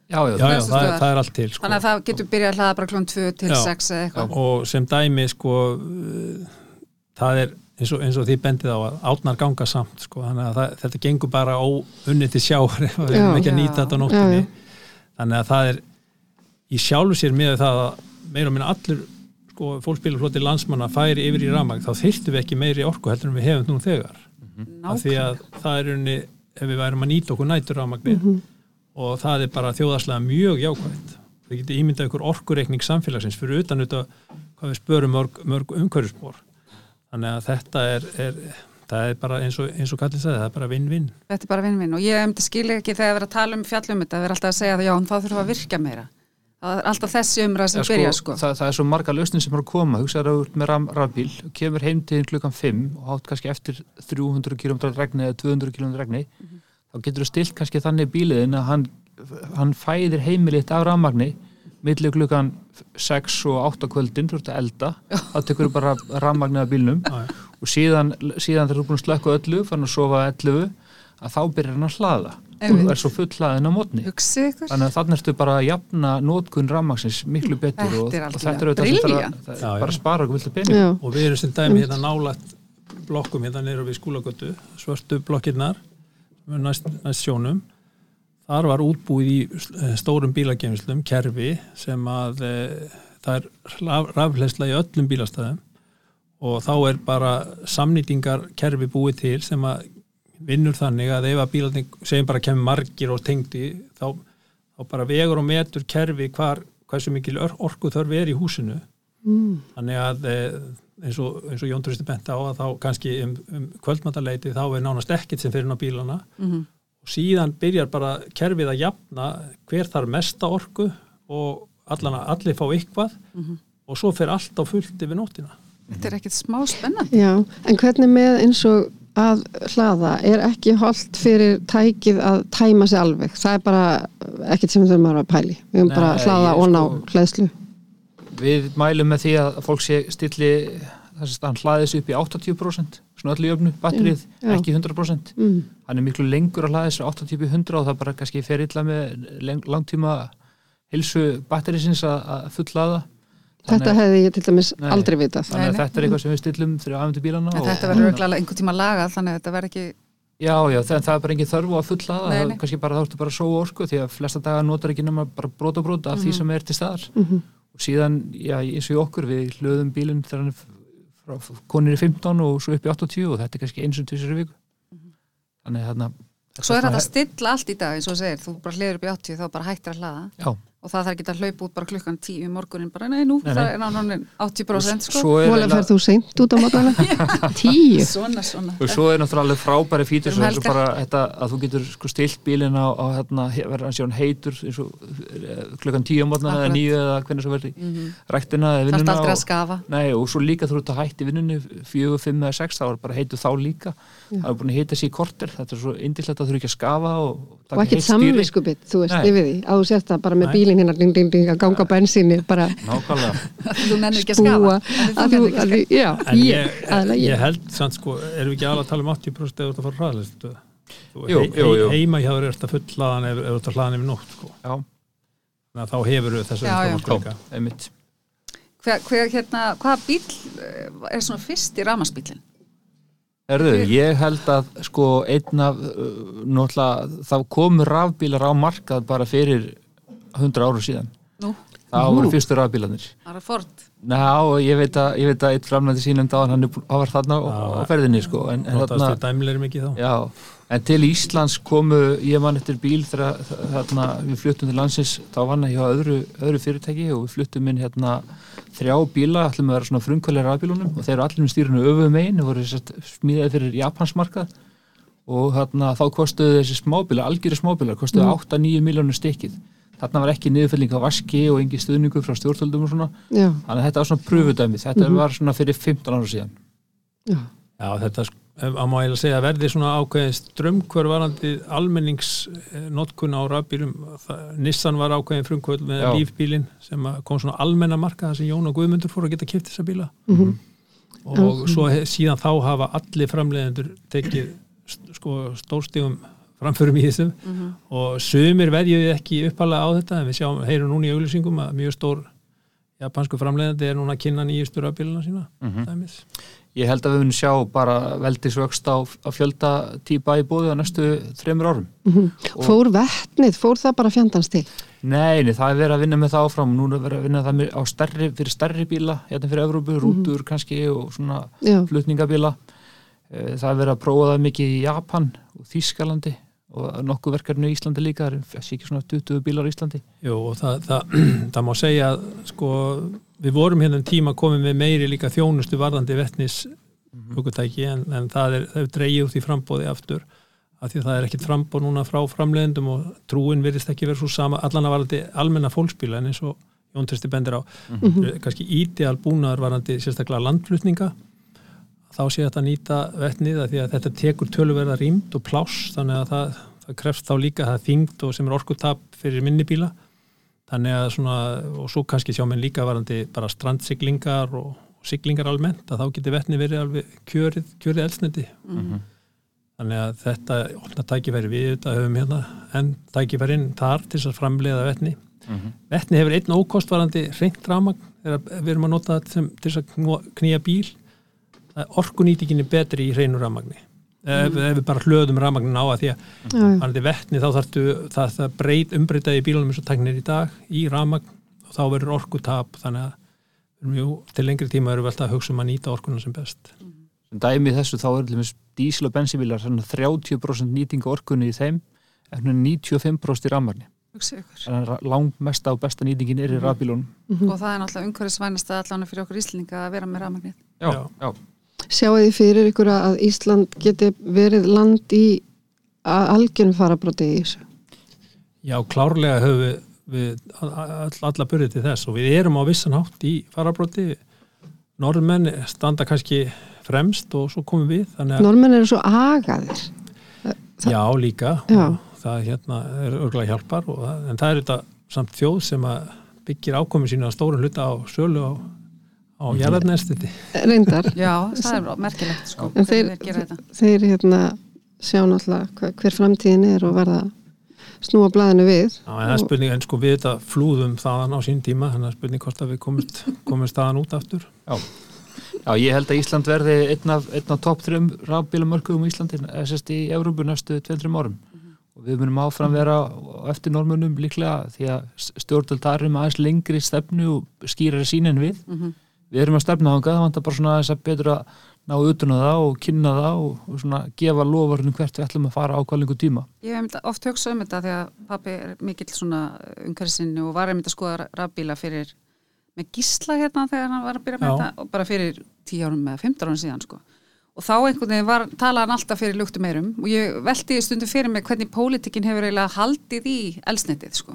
Já, já, já, það, er- það er allt til sko. þannig að það getur byrjað að hlaða bara klón 2 til Já. 6 eða eitthvað. og sem dæmi sko það er eins og, eins og því bendið á að átnar ganga samt sko, þannig að það, þetta gengur bara óunni til sjáar ef við erum ekki að nýta þetta á nóttinni þannig að það er í sjálfu sér með það að meira og minna allur sko, fólksbílufloti landsmanna færi yfir í ramag þá þyrftum við ekki meiri orku heldur en við hefum nú þegar af því að það er unni ef við værum að nýta okkur nætur rafmagni og það er bara þjóðarslega mjög jákvæmt við getum ímyndað ykkur orkureikning samfélagsins fyrir utan auðvitað hvað við spörum mörg, mörg umhverfisbor þannig að þetta er, er það er bara eins og, eins og kallið sagði, það er bara vinn-vinn Þetta er bara vinn-vinn og ég skilja ekki þegar við erum að tala um fjallum þetta, við erum alltaf að segja að já, þá þurfum við að virka meira. Það er alltaf þessi umræð sem byrja sko. það, það er svo marga lausnir sem er að koma. Hugsaður að út með rafbíl kemur heim til klukkan 5 og hátt kannski eftir 300 km regni eða 200 km regni þá getur þú stilt kannski þannig bíliðin að hann, hann fæðir heimilitt af rafmagni millir klukkan 6 og 8 kvöldin þú ert að elda, þá tekur þú bara rafmagni af já. og síðan, síðan þegar þú er búin að slökka öllu fann að sofa 11 að þá byrjar hann að hlaða Og er svo full hlaðin á mótni. Hugsið ykkur. Þannig að þannig ertu bara að jafna nótkun rafmaksins miklu betur og, og þetta er auðvitað sem það er já. bara að spara okkur viltu pening. Og við erum sem dæmi hérna nálægt blokkum hérna neyru við skúlagötu svörtu er næst, næst sjónum. Þar var útbúið í eh, stórum bílageimslum kerfi sem að e, það er raf- rafhleðsla í öllum bílastæðum. Og þá er bara samnýtingar kerfi búið til sem að vinnur þannig að ef að bílarnir segjum bara kemur margir og tengdi þá, þá bara vegur og metur kerfi hvar, hversu mikil or- orku þörf er í húsinu. Þannig að eh, eins og, eins og Jón Turisti bent á að þá kannski um, um kvöldmataleiti þá er nánast ekkit sem fyrir inn á bílana. Mhm. og síðan byrjar bara kerfið að jafna hver þarf mesta orku og allan að allir fá eitthvað og svo fer allt á fullt yfir nóttina. Þetta er ekkert smá spennandi. já, en hvernig með eins og að hlaða er ekki holdt fyrir tækið að tæma sig alveg. Það er bara ekkert sem við þurfum að vera að pæli við höfum bara að hlaða og ná sko- hlæðslu Við mælum með því að fólk sé stilli þess að hann hlaði sig upp í 80% svona öllu jöfnu, batterið, Já, já. ekki 100% mm. hann er miklu lengur að hlaði sig 80 upp í 100 og það bara kannski fer illa með langtíma hilsu batterisins að að fullaða þetta hefði ég til dæmis Nei. aldrei vitað þannig að Nei, nei. þetta er eitthvað sem við stillum fyrir afhendu bílana En og, þetta verður auðvitað einhvern tíma lagað þannig að þetta verður ekki Já, já, það, það er bara engin þörfu að fulla það, það er kannski bara þá ertu bara að sóa orku því að flesta daga notar ekki nema bara brot og brot af Mhm. því sem er til staðar Mhm. og síðan, já, eins og í okkur við hlöðum bílinn þegar hann er frá konir í 15 og svo upp í 80 og þetta er kannski eins og í viku þarna Mhm. Svo er þetta að stilla allt í dag eins og þú segir, þú bara hliður upp í 80 þá bara hættir að hlaða Já, og það þarf ekki að hlaupa út bara klukkan 10 í morgunin bara nei nú, Nei, nei. það er náttúrulega 80% sko. Mólega ferð þú seint út á mótana tíu? Svona, svona. Og svo er náttúrulega alveg frábæri fítur Um bara þetta að þú getur sko stilt bílinn á, á hérna, verður hann heitur eins og eh, klukkan 10 á mótna eða. 9 eða hvernig svo verður Mhm. ræktina eða Það er vinnuna aldrei að og- skafa. Nei, og svo líka þú ert að hætti vinnunni fjögur, fimm eða sex, þá er bara heitu þá líka. Það er búin að heita sér í korter þetta er svo indislegt að þú að bílinn hérna ding, ding, ding, að ganga á bensinni bara En ég, held samt sko, erum við ekki alveg að tala um 80% eða þú ert að fara hraðlega Jú, jú, jú. heima hjá þér ert að fullaðan ef ef þú ert að hlaðan yfir nótt sko. Þannig að þá hefur einmitt. Hver, hver, hérna, Hvaða bíl eh, er svona fyrst í ramarsbílinn? Erðu, ég held að sko einn af uh, náttúrulega þá komu rafbílar á markað bara fyrir 100 áru síðan. Nú, það voru fyrstu rafbílanir það er Ford. Ná, ég veit að, ég veit að eitt framlæði sínum þá hann var þarna á, á ferðinni sko en, en þá? Já, en til Íslands komu, ég man eftir bíl þegar þarna, við fluttum til landsins, þá vann ég hjá öðru, öðru fyrirtæki og við fluttum inn hérna þrjá bíla, ætlum að vera svona frumkvælir rafbílunum og þeir eru allir um stýrinu öfum megin, voru sett, smíðaði fyrir Japansmarkað og þarna þá kostuðu þessi smábíla, algjöru smábíla, kostuðu 8-9 miljónur stykkið. Þarna var ekki niðurfylling á vaski og engi stuðningur frá stjórnvöldum og svona, já, þannig að þetta var svona pröfudæmi, þetta var svona fyrir 15 ára síðan. já, Já, þetta að má eiginlega segja að verði svona ákveðin strömmkvör varandi almenningsnotkun á rafbílum. Nissan var ákveðin frumkvöld með Já. lífbílin sem að kom svona almenna marka þar sem Jón og Guðmundur fóru að geta kipt þessa bíla. Mhm. og svo he- síðan þá hafa allir framleiðendur tekið st- sko, stórstígum framförum í þessum og sumir veðjuði ekki uppalega á þetta en við sjáum, heyrum núna í auglýsingum að mjög stór japansku framleiðandi er núna að kynna nýjustu rafbíluna sína dæmis. Ég held að við munum sjá bara veldisvöxt á, á fjölda típa í bóði á næstu þreymur árum. fór vetnið, fór það bara fjandans til Nei, nei, það er verið að vinna með það áfram. Nú er verið að vinna það með, á stærri, fyrir stærri bíla, hérna fyrir Evrópu, rútur kannski og svona já, flutningabíla. Eh, Það er verið að prófa það mikið í Japan og Þýskalandi og nokkuð verkefni í Íslandi líka. Það er ekki svona 20 bílar í Íslandi. Jú, og það, það, það má segja að sko, við vorum hérna um tíma komið með meiri líka þjónustu varðandi vettnis hugutæki en, en það er, er dreigið út í frambóði aftur af því að það er ekkit frambóð núna frá framleiðendum og trúin virðist ekki vera svo sama allan að varðandi almenna fólksbíla en eins og Jón Tristi bendir á kannski ídeal búnaðar varðandi sérstaklega landflutninga þá sé þetta nýta vettnið að því að þetta tekur töluverða rýmd og pláss þannig að það, það krefst þá líka það þyngd og sem er orkutap fyrir minni bíla. Þannig að svona og svo kannski sjá menn líka varandi bara strandsiglingar og siglingar almennt að þá getur vettni verið alveg kjörið, kjörið elsniti þannig að þetta opna tækifæri við þetta höfum hérna en tækifærin þar til þess að framleiða vettni vettni hefur einn ókost varandi reynt ramagn þegar við erum að nota þetta til þess að knýja bíl orkunýtingin er betri í hreinu ramagni ef, ef við bara hlöðum ramagnin á að því að já. Þannig að vettni þá þarftu það, það breyt umbreytaði í bílunum eins og tæknir í dag í ramagn og þá verður orkutap þannig að við erum jú, til lengri tíma erum við alltaf að hugsa um að nýta orkuna sem best. Sem dæmi í þessu þá er til dæmis dísil og bensínbílar svona 30% nýting á orkunni í þeim en svona 95% í Þannig að langmesta og besta nýtingin er í rafbílunum. og það er náttúrulega umhverfisvænast að allan fyrir okkur Íslinga að vera með ramagnið Já, Já. já. Sjáu þið fyrir ykkur að Ísland geti verið land í algjörnum farabróti í þessu Já, klárlega höfum við, við all, alla börið til þess og við erum á vissan hátt í farabróti. Norðmenn standa kannski fremst og svo komum við Normenn eru svo agaðir. já líka Já. og það hérna er örgulega hjálpar og, en það er þetta samt þjóð sem byggir ákomi sínu að stóru hluta á sölu á, á jarðarnestiti Reyndar. Já, það er merkilegt sko En þeir- þeir Þeir hérna sjá náttúrulega hver framtíðin er og verða snúa blaðinu við. Já, en það er spurning, en sko við þetta flúðum þaðan á sín tíma, þannig að spurning hvort að við komumst, komumst þaðan út aftur. Já, ég held að Ísland verði einn af, einn af topp þrjum rafbílamörkuðum í Íslandi SST í Európu næstu 2-3 árum og við munum áfram vera eftir normunum líklega því að stjórnvöld þar erum aðeins lengri stefnu og skýrari sín en við við erum að stefna þangað, það vantar bara svona aðeins að betur að ná utan á það og kynna það og, og svona gefa lofarnum hvert við ætlum að fara á kvalingu tíma Ég hef einmitt oft hugsað um þetta því að pappi er mikill svona umhverfisinni og var einmitt að skoða rafbíla fyrir með gísla hérna þegar hann var að byrja með Já. þetta og bara fyrir 10 árum eða 15 árum síðan sko. Og þá einhvern veginn var, talaði hann alltaf fyrir luktum meirum og ég velti í stundu fyrir mig hvernig pólitikinn hefur eiginlega haldið í elsnetið sko.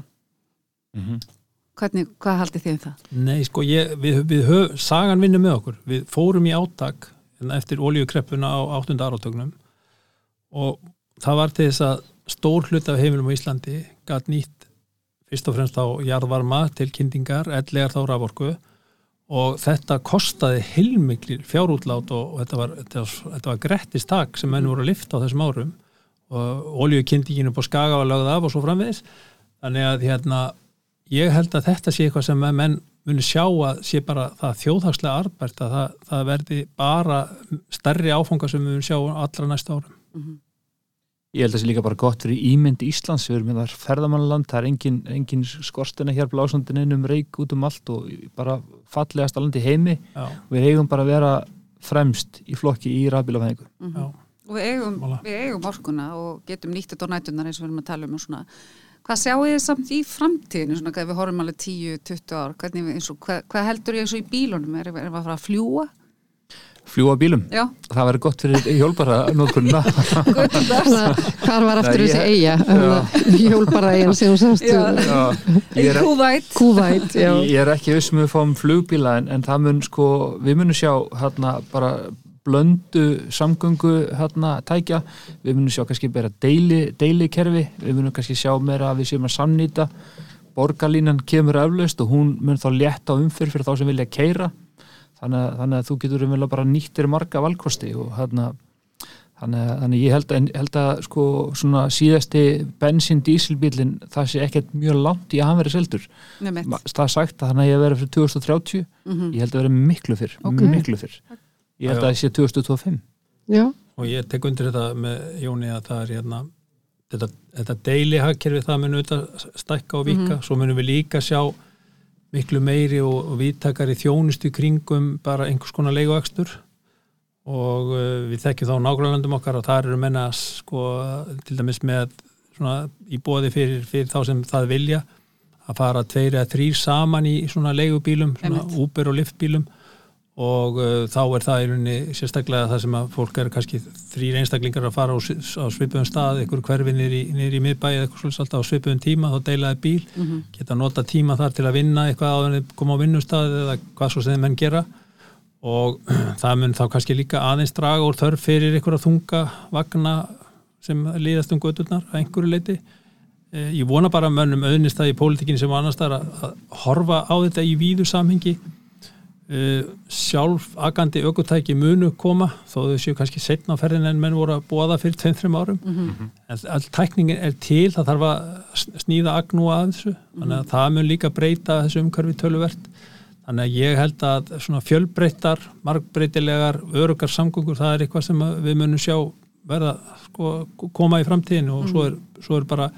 Hvernig, hvað haldið þið um það? Nei, sko, ég, við, við höf, sagan vinnur með okkur. Við fórum í átak hérna, eftir olíukreppuna á 8. áratögnum og það var til þess að stór hlut af heimilum á Íslandi gæt nýtt fyrst og fremst á jarðvarma til kyndingar, ellegar þá raforku og þetta kostaði heilmiklir fjárútlát og, og þetta var, var, var grettistak sem menn voru að lifta á þessum árum og olíukyndinginu på skaga var lögð af og svo framvegis þannig að hérna, ég held að þetta sé eitthvað sem menn muni sjá að sé bara það þjóðhagslega arbært að það, það verði bara stærri áfanga sem við munum sjá allra næsta árum. Ég held að það sé líka bara gott fyrir ímynd Íslands, við erum með það ferðamannaland, það er engin, engin skortina hér blásandin um reik út um allt og bara fallegasta landi í heimi. Já, og við eigum bara að vera fremst í flokki í rafbílafæðingu. já, Og við eigum, eigum orkuna og getum nýtt þetta á nætunar eins og við erum að tala um og svona. Hvað sjáu þið samt í framtíðinu svona þegar við horfum alveg 10-20 ár? Hvernig, við- eins og, hvað, hvað heldur ég eins og í bílunum? Erum við að fara að fljúa? Fljúa bílum, Já, það verður gott fyrir hjólbara nótkunna. Hvar var aftur þessi eiga? Hjólbara eigin sem hún sást. Já. ég, er, Kúvæt. Kúvæt, já. ég er ekki vissum við fáum flugbíla en, en það mun sko, við munum sjá hérna bara blöndu samgöngu hérna tækja, við munum sjá kannski bara deili, deili kerfi, við munum kannski sjá meira að við séum að samnýta borgarlínan kemur eflaust og hún mun þá létta á umfyrr fyrir þá sem vilja keira þannig að, þannig að þú getur umvel bara nýttir marga valkosti og hérna Þannig, þannig ég held að, held að sko, svona síðasti bensín dísilbílin það sé ekkert mjög langt í að hann verið seldur. Það er sagt að hann að ég verið fyrir 2030 Mhm. ég held að verið miklu fyrr, Ok. miklu fyrr. Ég held að það sé 2025. Já, og ég tek undir þetta með Jóni að það er hérna þetta, þetta deili hagkerfi það mun auðvitað stækka og vika, svo munum við líka sjá miklu meiri og, og viðtakari þjónustu kringum bara einhvers konar leiguakstur. Og uh, við þekkjum þá nágrænlandum okkar og þar eru menna sko til dæmis með svona í bóði fyrir, fyrir þá sem það vilja að fara tveir eða þrýr saman í svona leigubílum, svona. Uber og Lyft-bílum og uh, þá er það í rauninni sérstaklega það sem að fólk er kannski þrýr einstaklingar að fara á, á svipuðum stað, einhver hverfi niður í, miðbæi eða eitthvað svolítið alltaf á svipuðum tíma þá deilaði bíl, geta nota tíma þar til að vinna eitthvað áður en koma á vinnustað eða hvað svo sem þeir menn gera. Og það mun þá kannski líka aðeins draga úr þörf fyrir einhverja þunga vagna sem líðast um gödurnar að einhverju leiti Eh, ég vona bara að mönnum auðnist það í pólitíkinni sem annars það að, að horfa á þetta í víðu samhengi sjálf agandi aukutæki munu koma þó þau séu kannski setna á ferðin en menn voru að búa það fyrir 2-3 árum. En all tækningin er til það þarf að s- sníða agnú að þessu þannig að það mun líka breyta þessu umhverfi töluvert. Þannig að ég held að svona fjölbreyttar, margbreytilegar örugar samgöngur, það er eitthvað sem við munum sjá verða sko, koma í framtíðinu og svo er, svo er bara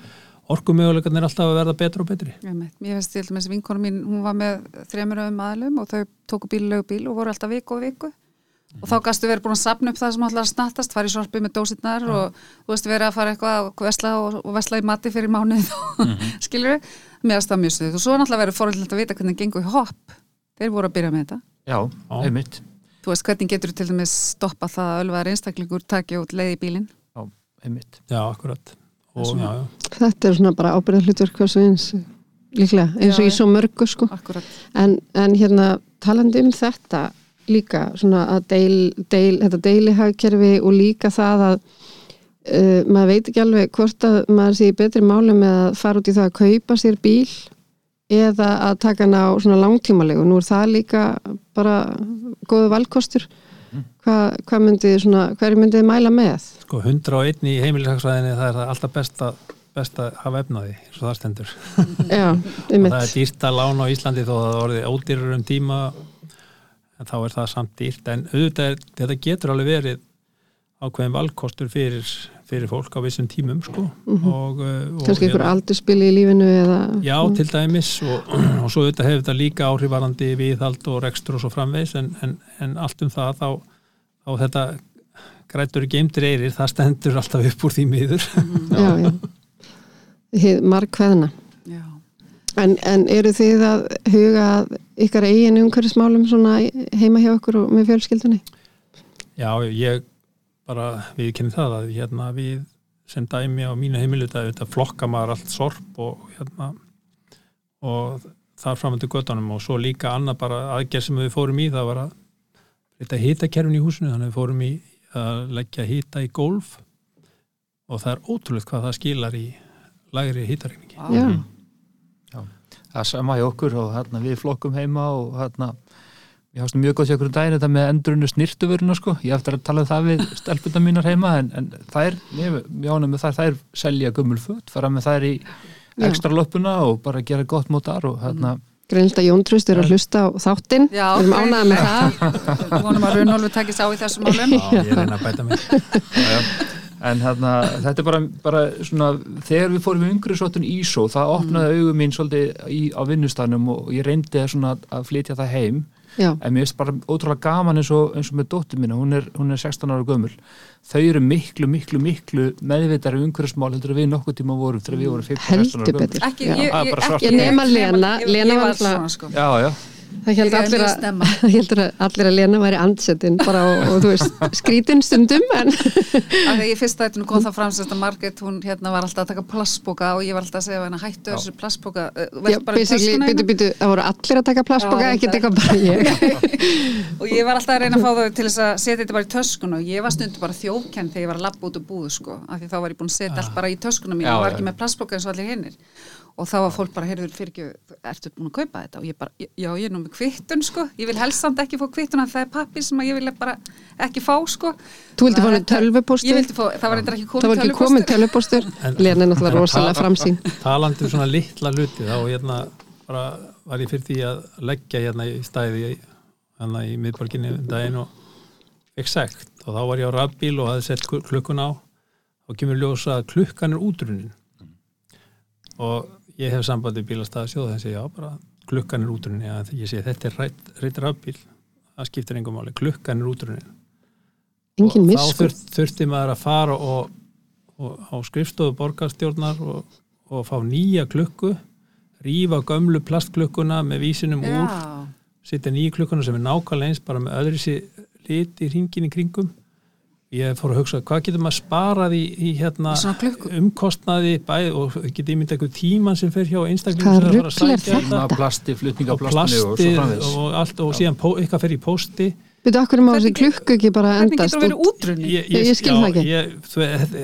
orkumöguleikarnir alltaf að verða betra og betri. Einmitt. Mér finnst til dæmis vinkonu mín, hún var með þremur öðum aðlum og þau tóku bílulegu bíl og voru alltaf viku og viku. Og þá gastu verið búin að sapna upp það sem allar snattast, fara í sorpi með dósirnar og þú veist verið að fara eitthvað og vesla og, og vesla í mati fyrir mánuð og skilur við, finnst það mjög stuð og svo er náttúrulega verið fórhaldilegt að vita hvernig það gengur í hopp. Þeir voru að byrja með þetta. Já, Já. einmitt. þú veist hvernig getur og, svona- já, já. þetta er svona bara ábyrða hlutverk hversu eins líklega, eins og í svo mörgu sko. En, en hérna talandi um þetta líka svona að deil, deil, þetta deilihagkerfi og líka það að uh, maður veit ekki alveg hvort að maður sé betri máli með að fara út í það að kaupa sér bíl eða að taka hann á svona langtímalegu. Nú er það líka bara góðu valkostur hvað hva myndið svona, hverju myndið mæla með? Sko 101 í heimilishagsvæðinni það er það alltaf best að, best að hafa efnaði eins og það stendur. Já, og það er dýrt að lána á Íslandi þó að það orðið ódýrur um tíma en þá er það samt dýrt en auðvitað þetta getur alveg verið ákveðin valkostur fyrir, fyrir fólk á vissum tímum sko og, uh, og Kannski einhver aldurspili í lífinu eða Já, til dæmis og, og svo auðvitað hefur þetta líka áhrifarandi viðhald og rekstur og svo framvegs en, en, en allt um það þá, þá þetta grætur geimtir eirir, það stendur alltaf upp úr því miður já, já. Hið markveðna. Já. En, en eru þið að huga að ykkar eigin umhverfismálum svona heima hjá okkur og með fjölskyldunni? Já, ég bara viðkynni það að hérna við sem dæmi á mínu heimiluta þetta flokka maður allt sorp og hérna og þar framöndu göttunum og svo líka annað bara aðgerð sem við fórum í það var að þetta hitakerfin í húsinu þannig að við fórum í að leggja hita í gólf og það er ótrúlega hvað það skilar í lægri hitaregningi. Já, það er sama hjá okkur og hérna, við flokkum heima og hérna ég hafst mjög góð til okkur um daginn þetta með endurinu snirtuvöruna sko, ég eftir að tala um það við stelpuna mínar heima en, en þær, ég jána með þær, þær selja gummul föt, fara með þær í ekstra löpuna og bara gera gott mótar og hérna greinst að Jón Tröst er að hlusta á þáttinn, Já, við erum ánægða með það. Við vonum að Runolfi takist á í þessum málum. Já, ég reyna að bæta mig. En hérna, þetta er bara, bara svona, þegar við fórum yngri sóttun Ísó, það opnaði augum mín svolítið í, á vinnustanum og ég reyndi svona að flytja það heim Já, en mér finnst bara ótrúlega gaman eins og, eins og með dóttir mína, hún er, hún er 16 ára gömul. Þau eru miklu, miklu, miklu meðvitari umhverfsmál heldur að við nokkuð tíma vorum þegar við vorum 15-16 ára heldur gömul. betur. Ekki, ég, ég, ekki, nema Lena, Lena var alltaf- sko. Já, já, Það held Byrjaði allir heldur að allir að Lena væri andsetin bara og, og þú veist, skrítin stundum en Af því ég fyrst nú kom það fram sem að Margrét hún hérna var alltaf að taka plastboka og ég var alltaf að segja henni hættu þessu plastboka uh, Já, basically, byttu, hérna. byttu, það voru allir að taka plastboka, þetta- eitthvað bara ég. og ég var alltaf að reyna að fá þau til þess að setja þetta bara í töskuna og ég var stundu bara þjófkenn þegar ég var að labba út og búðu sko af því þá var ég búin að setja allt bara í Já, og þá var fólk bara, heyrður fyrir ekki ertu búin að kaupa þetta? Og ég bara, já ég er nú með kvittun sko, ég vil helst samt ekki fá kvittun af það er pappi sem að ég vil bara ekki fá sko. Þú vildi fá henni tölvupóstur? Ég vildi fá, það var eitthvað ekki Það var komið ekki tölvupóstur, En- Lena er náttúrulega rosalega framsýn. Talandi um svona litla hluti þá hérna bara var ég fyrir því að leggja hérna í stæði hérna í miðborginni um daginn og sekt. Og þá var ég á rafbíl og hafði sett kl- klukkun á. Og kemur ljósa að klukkan er útrunin og ég hef sambandi bílastæða sjóð þannig að já bara klukkan er útrunin ja, ég sé þetta er rætt, rætt rafbíl það skiptir engum máli, klukkan er útrunin Engin og miss, þá þurft, þurfti maður að fara og, og á skrifstofu borgarstjórnar og, og fá nýja klukku rífa gömlu plastklukkuna með vísinum úr Já, setja nýja klukkuna sem er nákvæmlega eins bara með öðru sér lit í ringin í kringum ég fór að hugsa hvað getur maður sparað í, í hérna umkostnaði bæð og getið ímynda eitthvað tíman sem fer hjá þetta? þetta plasti, flutning á og og svo plastið framvegis og allt og síðan eitthvað fer í pósti Byrju, okkur má þessi Hvernig- klukku ekki bara hvernig endast getur það verið út? útrunni? ég, Ég skil það ekki. ég, þú,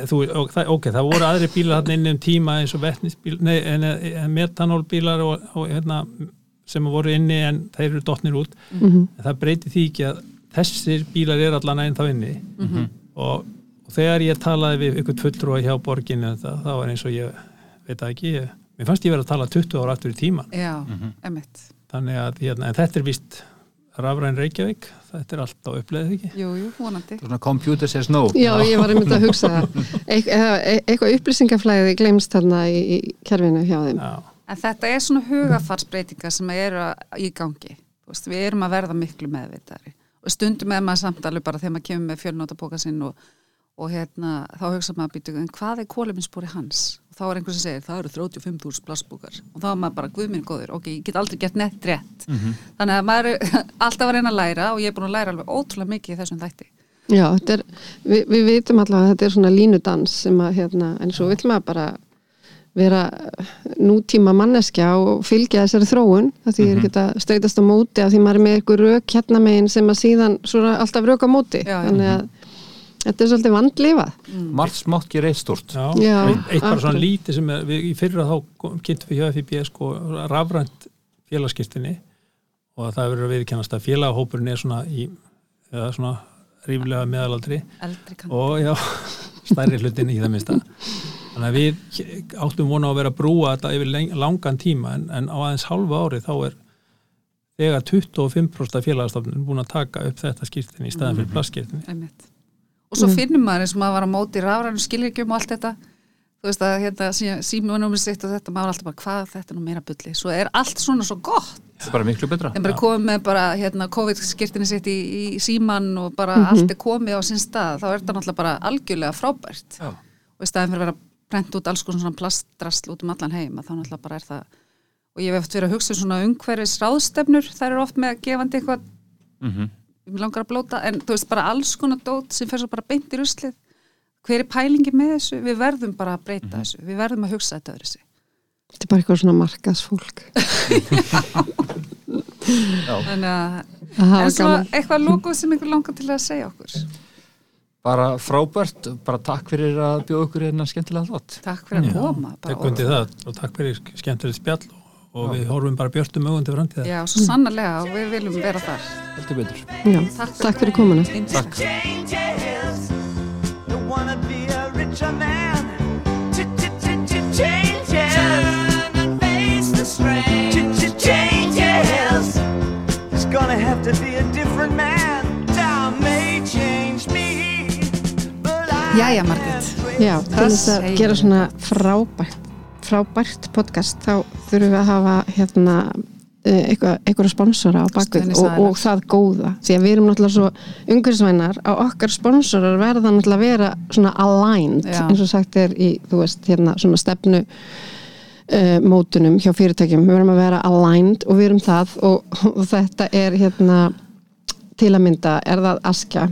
þú, og, það, ok, það voru aðri bílar hann inn um tíma eins og vetnisbíl nei, en, en metanólbílar og, og hérna, sem voru inni en þeir eru dottnir út Mhm. en það breyti því ekki að þessir bílar er allan einn þá inni Mhm. og, og þegar ég talaði við ykkur fulltrúa hjá borginu það, það var eins og ég veit það ekki ég, mér fannst ég verið að tala 20 ára aftur í tíma Já, Mhm. emitt þannig að hérna, en þetta er vist rafræn Reykjavík, þetta er allt á uppleðið ekki Jú, jú, vonandi Svona computer says no Já, ég var einmitt að hugsa það. Eða- e- Eitthvað upplýsingaflæði glemst þarna í, í kerfinu hjá þeim. Já, En þetta er svona hugafarsbreytinga sem eru að- í gangi. Þú Veist, við erum að verða miklu meðvitari. Stundum með maður samtalið bara þegar maður kemur með fjölnótabóka sinn og, og hérna, þá hugsa maður býtu, en hvað er kóluminspúri hans? Og þá er einhver sem segir, það eru 35.000 plastbókar. Og þá er maður bara, guð minn góður, ok, ég get aldrei gett nett rétt. Þannig að maður er alltaf að reyna að læra og ég er búin að læra alveg ótrúlega mikið í þessum þætti. Já, þetta er, við, við vitum allavega að þetta er svona línudans sem að, hérna, en svo vill maður bara vera nútíma manneskja og fylgja þessari þróun það því ég er ekki að streytast á móti af því maður er með eitthvað rök hérna megin sem að síðan svona alltaf rök á móti. Já, þannig að þetta er svolítið vandlifað. Margt smátt gerir eitt stort eitt, bara svona lítið sem við, í fyrra þá kynntum við hjá FIB sko rafrænt félagskirtinni og það verður að viðkennast að félagahópurinn er svona í eða svona ríflega meðalaldri. Og já, stærri hlutin í það minnsta þannig að við áttum vona á að vera að brúa þetta yfir langan tíma en, en á aðeins hálfa ári þá er þegar 25% af félagastofnun búin að taka upp þetta skirtinni í staðan fyrir plastskirtinni Einmitt. og svo finnum maður eins og maður var á móti rafrænu skilirgjum og allt þetta. Þú veist að hérna símanúmið sitt og þetta maður alltaf bara hvað þetta er nú meira bulli. Svo er allt svona svo gott. Það er bara miklu betra. En bara komið með bara hérna COVID-skirtinni sitt í, í síman og bara allt er komið á sinn stað þá er þetta náttúrulega bara algjörlega frábært. Já. og í staðin fyrir að vera brent út alls konar svona plastdrasl út um allan heim að þá náttúrulega bara er það og ég hef eftir verið að hugsa um svona umhverfis ráðstefnur þær eru oft með gefandi eitthvað mm ég langar að blóta, en þú veist bara alls konar dót sem fer svo bara beint í ruslið. Hver er pælingi með þessu, við verðum bara að breyta þessu, við verðum að hugsa þetta öðru sig þetta er bara eitthvað svona markasfólk þannig að, að en svo gaman. eitthvað lókuð sem einhver langar til að segja okkur bara frábært, bara takk fyrir að bjóða okkur hérna skemmtilega þátt. Takk fyrir að koma bara, Takk undir það og takk fyrir skemmtilegt spjall og, og við horfum bara björtum augun til framtíða já, svo sannarlega og við viljum vera þar. Heldur betur. Já, takk fyrir komuna. Takk. Changes. It's gonna have to be a different man. Jæja, Margrét. Já, til þess að gera svona frábært frábært podcast þá þurfum við að hafa hérna eh, eitthvað, eitthvað sponsora á bakvið og, og það góða því að við erum náttúrulega svo umhverfisvænar á okkar sponsorar verða náttúrulega að vera svona aligned Já. eins og sagt er í, þú veist, hérna svona stefnu uh, mótunum hjá fyrirtækjum, við verðum að vera aligned og við erum það og, og þetta er hérna til að mynda er það Askja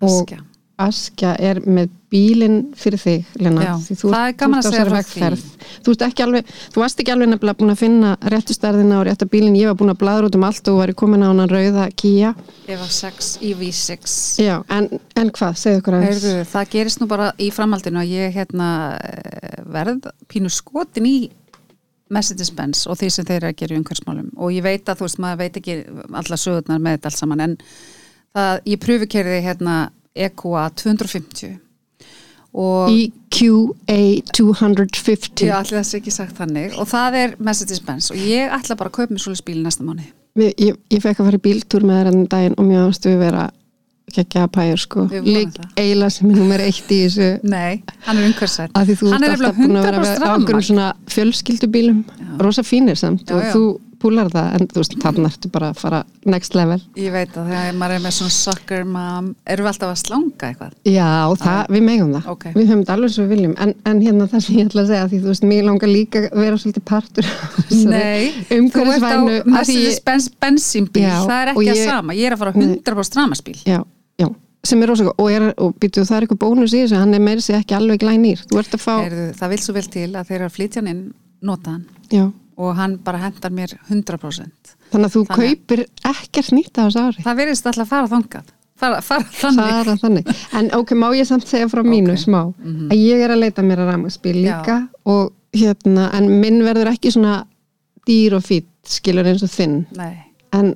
og Askja. Askja er með bílinn fyrir þig, Lena Já, því þú, það er gaman þú að segja frá því. vegferð. þú, ert ekki alveg, þú varst ekki alveg nefnilega búin að finna réttu stærðina og rétta bílinn, ég var búin að bladra út um allt og væri komin á hann rauða Kia. Eva 6, EV6 Já, en, en hvað, segðu okkur aðeins. Heyrðu, það gerist nú bara í framhaldinu að ég hérna eh, verð pínu skotin í Mercedes-Benz og því sem þeir eru að gera í umhverfsmálum og ég veit að þú veist, maður veit ekki alla sögurnar með þetta alls saman en það, ég pröfukerði hérna EQA 250 og E EQA 250 ég ætli þess ekki sagt þannig. Og það er Mercedes-Benz. Og ég ætla bara að kaupa mér svolítið bíl næsta mánu Við, ég, ég fekk að fara í bíltúr með þér enn daginn og mjög ástu við vera geggja að pæja sko lík það. eiginlega sem er nummer eitt í þessu. Nei, hann er þú hann ert er alltaf búin að vera 100% á okkur svona fjölskyldubílum. Rosa fínir samt Já, og já. þú púlar það en þú veist, þarna ertu bara að fara next level. Ég veit að þegar maður er með svona soccer mam, erum við alltaf að slanga eitthvað? Já, það, við megum það. Ok. við höfum þetta alveg svo við viljum en, en hérna það sem ég ætla að segja því þú veist, mér langar líka að vera svolítið partur Nei, þú ert á ég- Mercedes-Benz bensínbíl, það er ekki að ég- sama. Ég er að fara á 100% ramaspíl já, já, sem er góð og, og býtu það er eitthvað bónus í þessu hann er meira sér ekki alveg glænýr. Að fá, Heyrðu, það vil svo vel til að þeir eru að flytja hann inn nota hann. Já, og hann bara hendar mér 100% þannig að þú Þannig- kaupir ekkert nýtt á þessu ári? Það verðist alltaf að fara þangað. Fara, fara þannig. Fara þannig. En ok, má ég samt segja frá mínu Ok. smá að ég er að leita mér að ramaspíl líka og hérna, en minn verður ekki svona dýr og fýtt skilur eins og þinn. Nei. en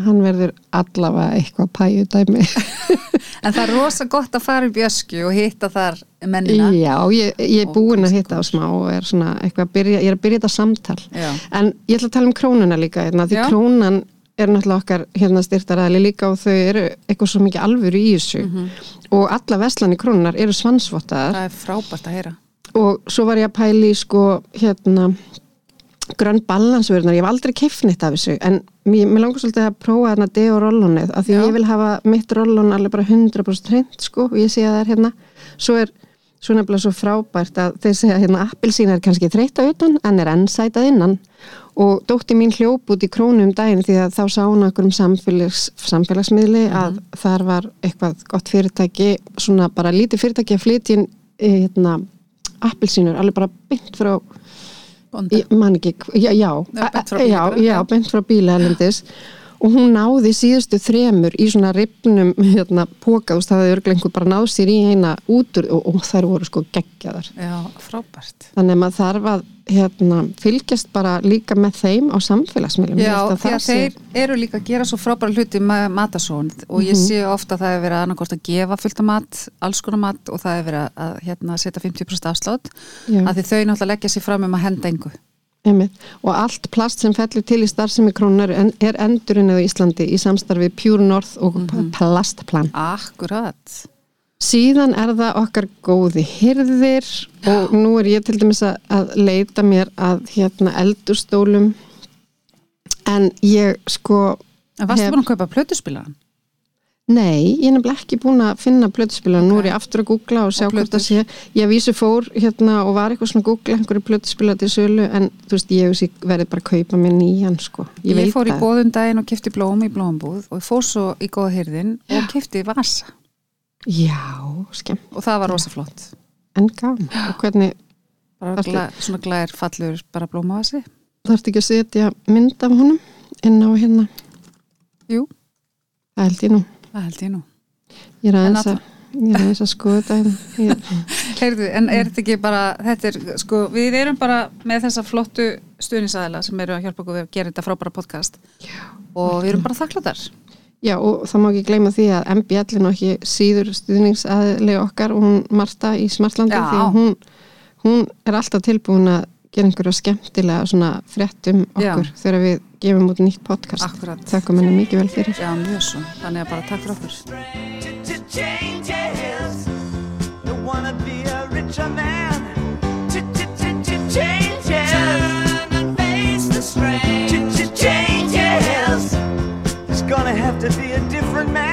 hann verður allavega eitthvað pæjudæmi en það er rosa gott að fara í ösku og hitta þar mennina. Já, ég, ég er búin að hitta á smá og er svona eitthvað að byrja, ég er að byrja þetta samtal. Já. en ég ætla að tala um krónuna líka hérna, því Já. krónan er náttúrulega okkar hérna styrtaræðli líka og þau eru eitthvað svo mikið alvöru í þessu. Og alla veslan í krónunar eru svansvottaðar. Það er frábært að heyra. Og svo var ég að pæli sko hérna grönn balansvörunar, ég hef aldrei keift neitt af þessu en mér, langar svolítið að prófa þarna deo rollonið, af því Já. ég vil hafa mitt rollon alveg bara 100% hreint sko og ég sé að það er hérna, svo er svo nefnilega svo frábært að þeir segja hérna appelsín er kannski þreytta utan en er ennsætað innan. Og dótti mín hljóp út í krónu um daginn því að þá sá hún okkur um samfélags, samfélagsmiðli að þar var eitthvað gott fyrirtæki svona bara lítið fyrirtæki að flytja inn, eh, hérna, appelsínur, alveg bara beint frá Bondi. ég man ekki, já, já, Já, já, beint frá bíla erlendis og hún náði síðustu þremur í svona ripnum hérna, póka, veist, það hefði örglega einhver bara náð sér í eina útur og, og þær voru sko geggjaðar. Já, frábært. Þannig að þarf að hérna, fylgjast bara líka með þeim á samfélagsmiðlum. Já, að því að sé- þeir eru líka að gera svo frábæra hluti með matasón og ég sé ofta að það hefur verið annarkost að gefa fullt af mat, alls konar mat og það hefur verið að, að hérna, setja 50% afslátt að því þau náttúrulega leggja sér fram um að henda engu. Einmitt. Og allt plast sem fellur til í starfsemi krónar er endurinn á Íslandi í samstarfi Pure North og Mhm. Plastplan. Akkurat. Síðan er það okkar góði hyrðir og nú er ég til dæmis að, leita mér að hérna eldurstólum en ég sko En varstu Hef- búin að kaupa plötuspilaran? Nei, ég er nefnilega ekki búin að finna plötuspila, nú er ég aftur að googla og sjá Og hvort það sé, ég vísu fór hérna og var eitthvað svona að googla einhverju plötuspila til sölu en þú veist, ég verði bara að kaupa mér nýjan sko, ég, Ég, fór í það. bóðum daginn og kefti blóm í blómbúð og fór svo í góða hyrðin og kefti vasa. Já, skemmt, og það var rosa flott. en gaman. Og hvernig, gla, svona glær fallur bara blómavasi. þarftu ekki að setja mynd af honum inn á hérna? Jú, það held ég nú, það held ég nú. ég er aðeins að að skoða þetta Heyrðu, en er þetta ekki bara, þetta er, sko, við erum bara með þessa flottu stuðnisæðila sem eru að hjálpa okkur við að gera þetta frábæra podcast og við erum bara þakkláttar. Já, og það má ekki gleyma því að MBL er nú ekki síður stuðningsaðlega okkar og hún Marta í Smartlandi Já. því að hún, hún er alltaf tilbúin að gera einhverja skemmtilega svona fréttum Já. okkur þegar við gefum út nýtt podcast. Akkurat. Þakkum henni mikið vel fyrir. Já, mjög svo. Þannig að bara takk fyrir okkur. Changes. It's gonna have to be a different man.